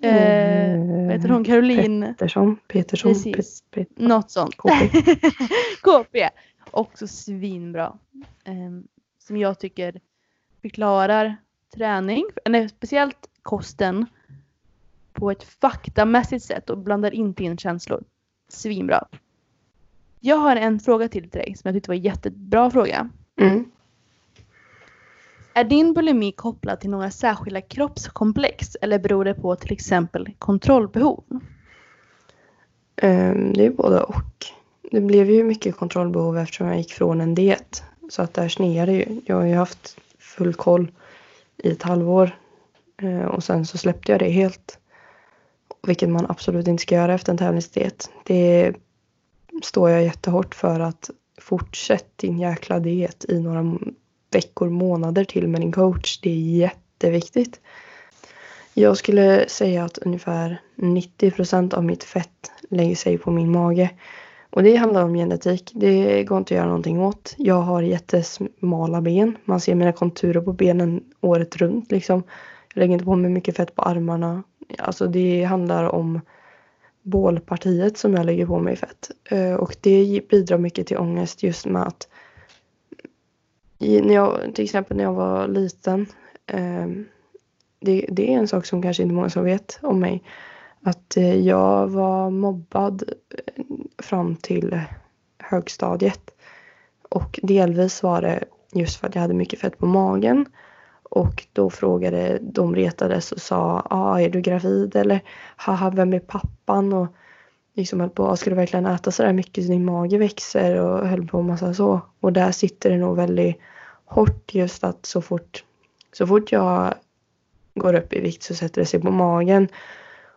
Eh, vad heter hon? Caroline Pettersson. Petersson. Precis. Pet, Något sånt. KP. KP. Också svinbra. Eh, som jag tycker förklarar träning, eller speciellt kosten på ett faktamässigt sätt och blandar inte in känslor. Svinbra. Jag har en fråga till dig som jag tyckte var en jättebra fråga. Mm. Är din bulimi kopplad till några särskilda kroppskomplex eller beror det på till exempel kontrollbehov? Ehm, det är både och. Det blev ju mycket kontrollbehov eftersom jag gick från en diet. Så att där sneade ju. Jag har ju haft full koll i ett halvår. Ehm, och sen så släppte jag det helt. Vilket man absolut inte ska göra efter en tävlingsdiet. Det står jag jättehårt för att fortsätt din jäkla diet i några veckor, månader till med din coach. Det är jätteviktigt. Jag skulle säga att ungefär 90 procent av mitt fett lägger sig på min mage. Och det handlar om genetik. Det går inte att göra någonting åt. Jag har jättesmala ben. Man ser mina konturer på benen året runt liksom. Jag lägger inte på mig mycket fett på armarna. Alltså det handlar om bålpartiet som jag lägger på mig fett. Eh, och det bidrar mycket till ångest just med att när jag, till exempel när jag var liten. Eh, det, det, är en sak som kanske inte många som vet om mig. Att eh, jag var mobbad eh, fram till högstadiet. Och delvis var det just för att jag hade mycket fett på magen. Och då frågade, de retades och sa, ah, är du gravid eller haha, vem är pappan? Och liksom höll på, ska du verkligen äta så där mycket så din mage växer och höll på massa så. Och där sitter det nog väldigt hårt just att så fort, så fort jag går upp i vikt så sätter det sig på magen.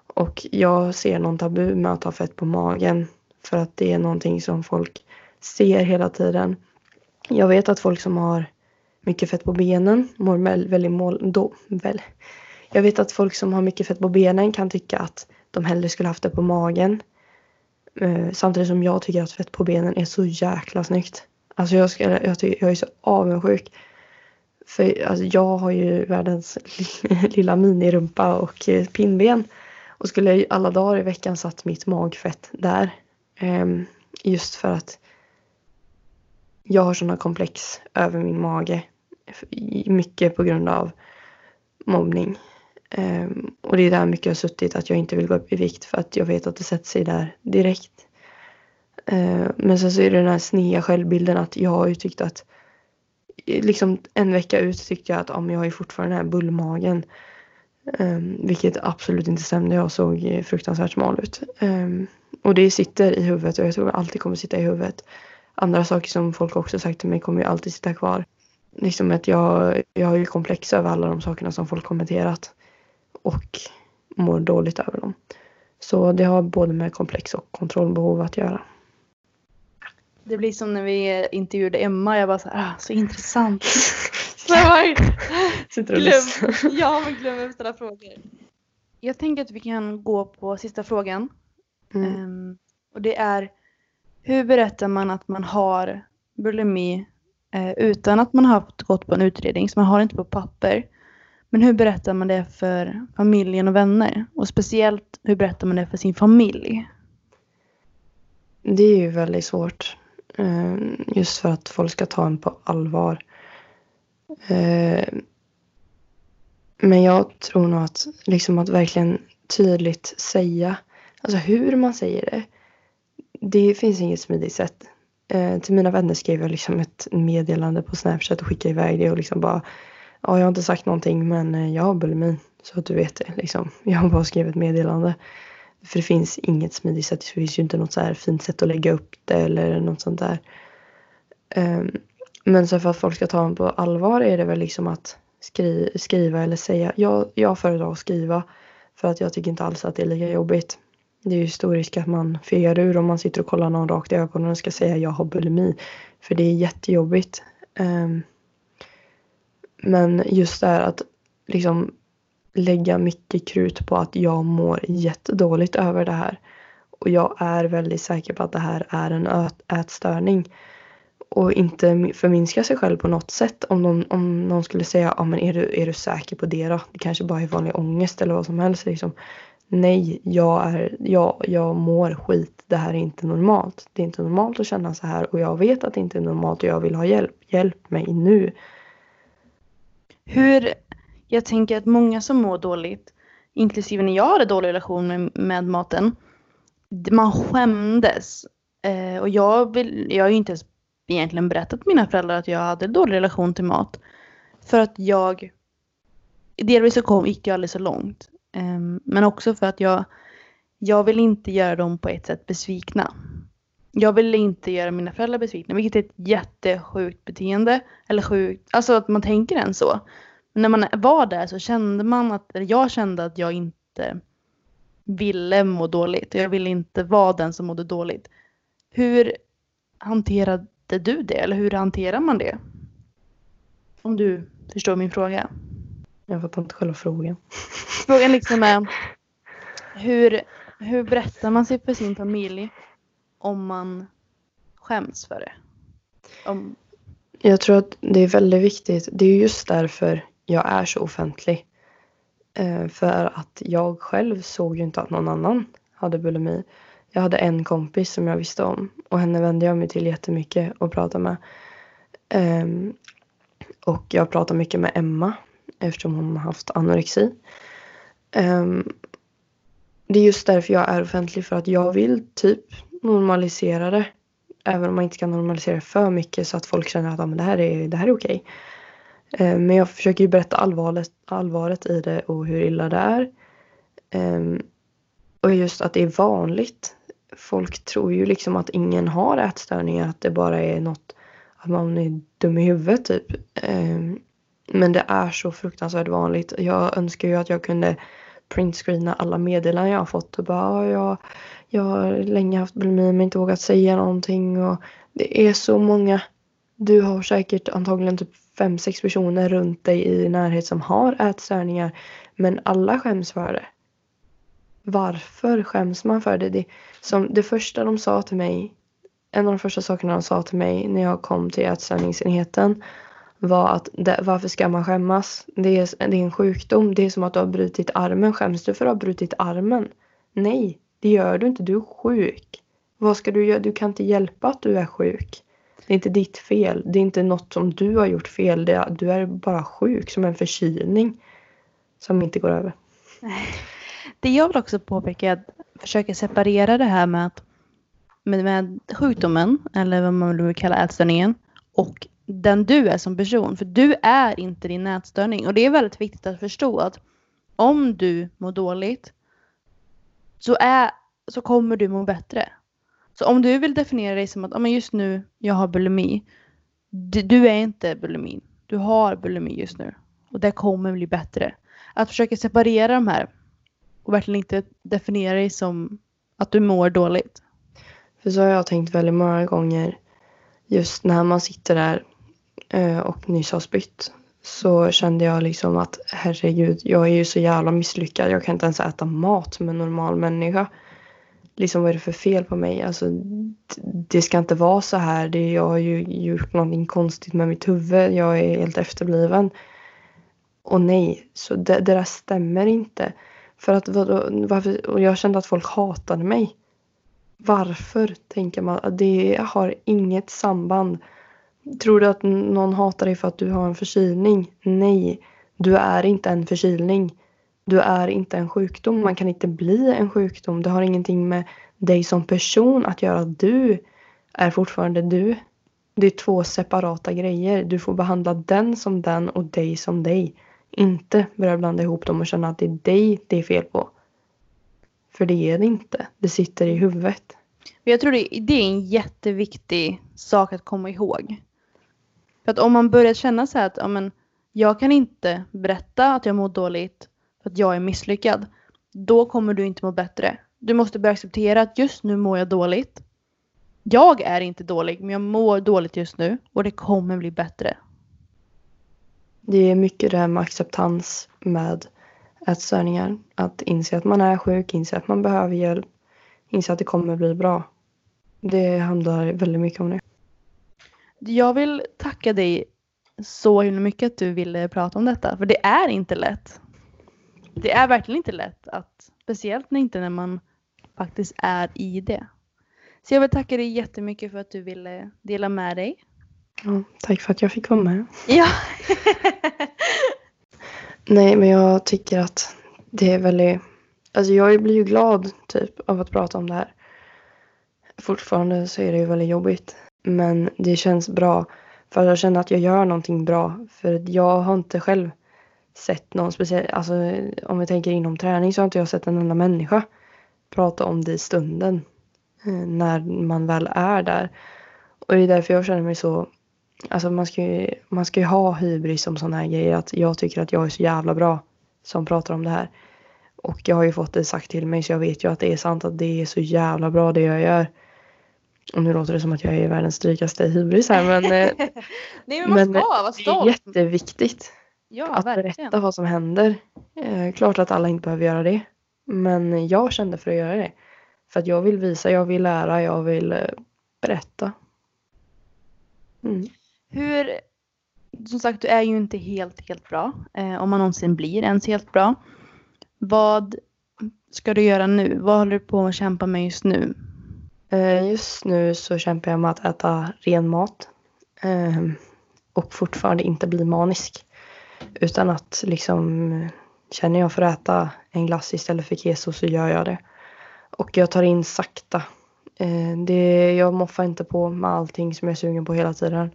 Och jag ser någon tabu med att ha fett på magen för att det är någonting som folk ser hela tiden. Jag vet att folk som har mycket fett på benen mår väldigt mål, då, väl. Jag vet att folk som har mycket fett på benen kan tycka att de hellre skulle haft det på magen. Eh, samtidigt som jag tycker att fett på benen är så jäkla snyggt. Alltså jag, ska, jag, tycker, jag är så avundsjuk. För alltså jag har ju världens lilla minirumpa och eh, pinnben. Och skulle jag alla dagar i veckan satt mitt magfett där. Um, just för att jag har sådana komplex över min mage. Mycket på grund av mobbning. Um, och det är där mycket har suttit att jag inte vill gå upp i vikt för att jag vet att det sätter sig där direkt. Uh, men sen så är det den här sneda självbilden att jag har ju tyckt att liksom en vecka ut tyckte jag att ja, jag har ju fortfarande den här bullmagen. Um, vilket absolut inte stämde. Jag såg fruktansvärt smal ut. Um, och det sitter i huvudet och jag tror det alltid kommer sitta i huvudet. Andra saker som folk också sagt till mig kommer ju alltid sitta kvar liksom att jag, jag har ju komplex över alla de sakerna som folk kommenterat. Och mår dåligt över dem. Så det har både med komplex och kontrollbehov att göra. Det blir som när vi intervjuade Emma. Jag bara så här, ah, så intressant. Sitter och glöm, Ja, men glömmer att ställa frågor. Jag tänker att vi kan gå på sista frågan. Mm. Um, och det är hur berättar man att man har bulimi eh, utan att man har gått på en utredning, så man har inte på papper. Men hur berättar man det för familjen och vänner? Och speciellt, hur berättar man det för sin familj? Det är ju väldigt svårt. Eh, just för att folk ska ta en på allvar. Eh, men jag tror nog att, liksom att verkligen tydligt säga, alltså hur man säger det. Det finns inget smidigt sätt. Eh, till mina vänner skrev jag liksom ett meddelande på Snapchat och skickade iväg det och liksom bara Ja, jag har inte sagt någonting men eh, jag har bulimi. Så att du vet det liksom. Jag har bara skrivit meddelande. För det finns inget smidigt sätt. Det finns ju inte något så här fint sätt att lägga upp det eller något sånt där. Um, men så för att folk ska ta en på allvar är det väl liksom att skri skriva eller säga. Jag, jag föredrar att skriva. För att jag tycker inte alls att det är lika jobbigt. Det är ju stor risk att man fegar ur om man sitter och kollar någon rakt i ögonen och ska säga jag har bulimi. För det är jättejobbigt. Um, men just det här att liksom lägga mycket krut på att jag mår jättedåligt över det här. Och jag är väldigt säker på att det här är en ätstörning. Och inte förminska sig själv på något sätt. Om, de, om någon skulle säga, ja men är du, är du säker på det då? Det kanske bara är vanlig ångest eller vad som helst. Liksom. Nej, jag, är, jag, jag mår skit. Det här är inte normalt. Det är inte normalt att känna så här och jag vet att det inte är normalt och jag vill ha hjälp. Hjälp mig nu. Hur, jag tänker att många som mår dåligt, inklusive när jag hade dålig relation med, med maten, man skämdes. Eh, och jag, vill, jag har ju inte ens egentligen berättat för mina föräldrar att jag hade dålig relation till mat. För att jag, delvis så kom, gick jag aldrig så långt. Eh, men också för att jag, jag vill inte göra dem på ett sätt besvikna. Jag vill inte göra mina föräldrar besvikna, vilket är ett jättesjukt beteende. Eller sjukt, alltså att man tänker än så. Men när man var där så kände man att, eller jag kände att jag inte ville må dåligt. Jag ville inte vara den som mådde dåligt. Hur hanterade du det? Eller hur hanterar man det? Om du förstår min fråga. Jag fattar inte själva frågan. Frågan liksom är hur, hur berättar man sig för sin familj om man skäms för det? Om... Jag tror att det är väldigt viktigt. Det är just därför jag är så offentlig. Eh, för att jag själv såg ju inte att någon annan hade bulimi. Jag hade en kompis som jag visste om och henne vände jag mig till jättemycket och pratade med. Eh, och jag pratar mycket med Emma eftersom hon har haft anorexi. Um, det är just därför jag är offentlig för att jag vill typ normalisera det. Även om man inte kan normalisera det för mycket så att folk känner att ah, men det här är, det här är okej. Eh, men jag försöker ju berätta allvaret, allvaret i det och hur illa det är. Ehm, och just att det är vanligt. Folk tror ju liksom att ingen har ätstörningar, att det bara är något att man är dum i huvudet typ. Ehm, men det är så fruktansvärt vanligt. Jag önskar ju att jag kunde printscreena alla meddelanden jag har fått och bara jag, jag har länge haft bulimi men inte vågat säga någonting och det är så många. Du har säkert antagligen typ fem, sex personer runt dig i närhet som har ätstörningar men alla skäms för det. Varför skäms man för det? Det, som det första de sa till mig, en av de första sakerna de sa till mig när jag kom till ätstörningsenheten var att det, varför ska man skämmas? Det är, det är en sjukdom. Det är som att du har brutit armen. Skäms du för att ha brutit armen? Nej, det gör du inte. Du är sjuk. Vad ska du göra? Du kan inte hjälpa att du är sjuk. Det är inte ditt fel. Det är inte något som du har gjort fel. Det, du är bara sjuk som en förkylning. Som inte går över. Det jag vill också påpeka är att försöka separera det här med, att, med, med sjukdomen, eller vad man vill kalla ätstörningen, och den du är som person. För du är inte din ätstörning. Och det är väldigt viktigt att förstå att om du mår dåligt så, är, så kommer du må bättre. Så om du vill definiera dig som att oh, men just nu jag har bulimi. Du, du är inte bulimin. Du har bulimi just nu. Och det kommer bli bättre. Att försöka separera de här och verkligen inte definiera dig som att du mår dåligt. För så har jag tänkt väldigt många gånger just när man sitter där Eh, och nyss har spytt så kände jag liksom att herregud, jag är ju så jävla misslyckad. Jag kan inte ens äta mat som en normal människa. Liksom vad är det för fel på mig? Alltså, det ska inte vara så här. Det, jag har ju gjort någonting konstigt med mitt huvud. Jag är helt efterbliven. Och nej, så det, det där stämmer inte. För att varför, och jag kände att folk hatade mig. Varför, tänker man. Det har inget samband. Tror du att någon hatar dig för att du har en förkylning? Nej, du är inte en förkylning. Du är inte en sjukdom. Man kan inte bli en sjukdom. Det har ingenting med dig som person att göra. Du är fortfarande du. Det är två separata grejer. Du får behandla den som den och dig som dig. Inte börja blanda ihop dem och känna att det är dig det är fel på. För det är det inte. Det sitter i huvudet. Jag tror det, det är en jätteviktig sak att komma ihåg. För att om man börjar känna så här att ja, men, jag kan inte berätta att jag mår dåligt för att jag är misslyckad. Då kommer du inte må bättre. Du måste börja acceptera att just nu mår jag dåligt. Jag är inte dålig, men jag mår dåligt just nu och det kommer bli bättre. Det är mycket det här med acceptans med ätstörningar. Att inse att man är sjuk, inse att man behöver hjälp, inse att det kommer bli bra. Det handlar väldigt mycket om det. Jag vill tacka dig så himla mycket att du ville prata om detta, för det är inte lätt. Det är verkligen inte lätt, att, speciellt inte när man faktiskt är i det. Så jag vill tacka dig jättemycket för att du ville dela med dig. Ja, tack för att jag fick vara med. Ja. Nej, men jag tycker att det är väldigt... Alltså jag blir ju glad typ av att prata om det här. Fortfarande så är det ju väldigt jobbigt. Men det känns bra. För jag känner att jag gör någonting bra. För jag har inte själv sett någon speciell... Alltså om vi tänker inom träning så har inte jag sett en enda människa prata om det i stunden. Eh, när man väl är där. Och det är därför jag känner mig så Alltså man ska ju, man ska ju ha hybris om sådana här grejer. Att jag tycker att jag är så jävla bra som pratar om det här. Och jag har ju fått det sagt till mig så jag vet ju att det är sant att det är så jävla bra det jag gör. Och nu låter det som att jag är världens drygaste hybris här men, Nej men man ska vara det är jätteviktigt Ja, att verkligen. berätta vad som händer. Eh, klart att alla inte behöver göra det. Men jag kände för att göra det. För att jag vill visa, jag vill lära, jag vill eh, berätta. Mm. Hur, som sagt du är ju inte helt, helt bra. Eh, om man någonsin blir ens helt bra. Vad ska du göra nu? Vad håller du på att kämpa med just nu? Eh, just nu så kämpar jag med att äta ren mat. Ehm, och fortfarande inte bli manisk. Utan att liksom eh, känner jag för att äta en glass istället för keso så gör jag det. Och jag tar in sakta. Eh, det, jag moffar inte på med allting som jag är sugen på hela tiden.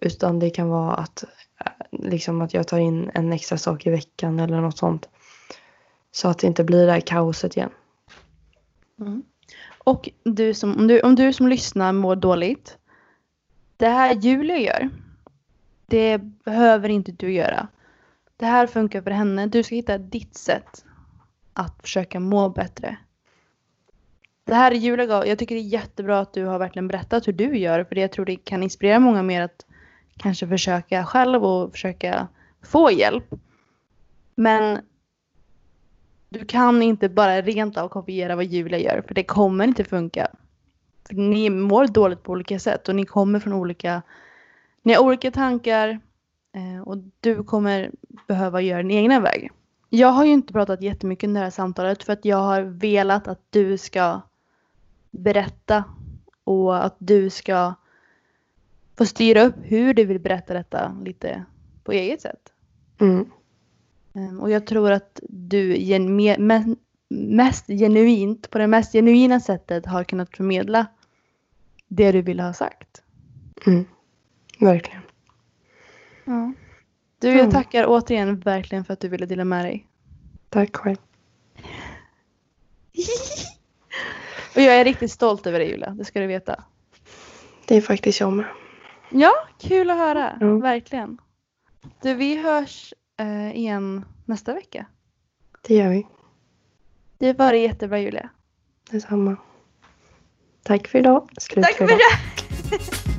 Utan det kan vara att, liksom att jag tar in en extra sak i veckan eller något sånt. Så att det inte blir det här kaoset igen. Mm. Och du som, om, du, om du som lyssnar mår dåligt. Det här Julia gör. Det behöver inte du göra. Det här funkar för henne. Du ska hitta ditt sätt att försöka må bättre. Det här är Julia gav. Jag tycker det är jättebra att du har verkligen berättat hur du gör. För det jag tror det kan inspirera många mer att kanske försöka själv och försöka få hjälp. Men du kan inte bara rent av kopiera vad Julia gör. För det kommer inte funka. För ni mår dåligt på olika sätt och ni kommer från olika... Ni har olika tankar. eh, Och du kommer behöva göra din egna väg. Jag har ju inte pratat jättemycket under det här samtalet för att jag har velat att du ska berätta och att du ska få styra upp hur du vill berätta detta lite på eget sätt. Mm. Ehm, Och jag tror att du gen, me, me, mest genuint, på det mest genuina sättet har kunnat förmedla det du vill ha sagt. Mm. Verkligen. Ja. Du, jag Mm. tackar återigen verkligen för att du ville dela med dig. Tack själv. Och jag är riktigt stolt över dig Julia, det ska du veta. Det är faktiskt jag med. Ja, kul att höra. Ja. Verkligen. Du, vi hörs igen nästa vecka. Det gör vi. Det var jättebra Julia. Detsamma. Tack för idag. Slut Tack för idag.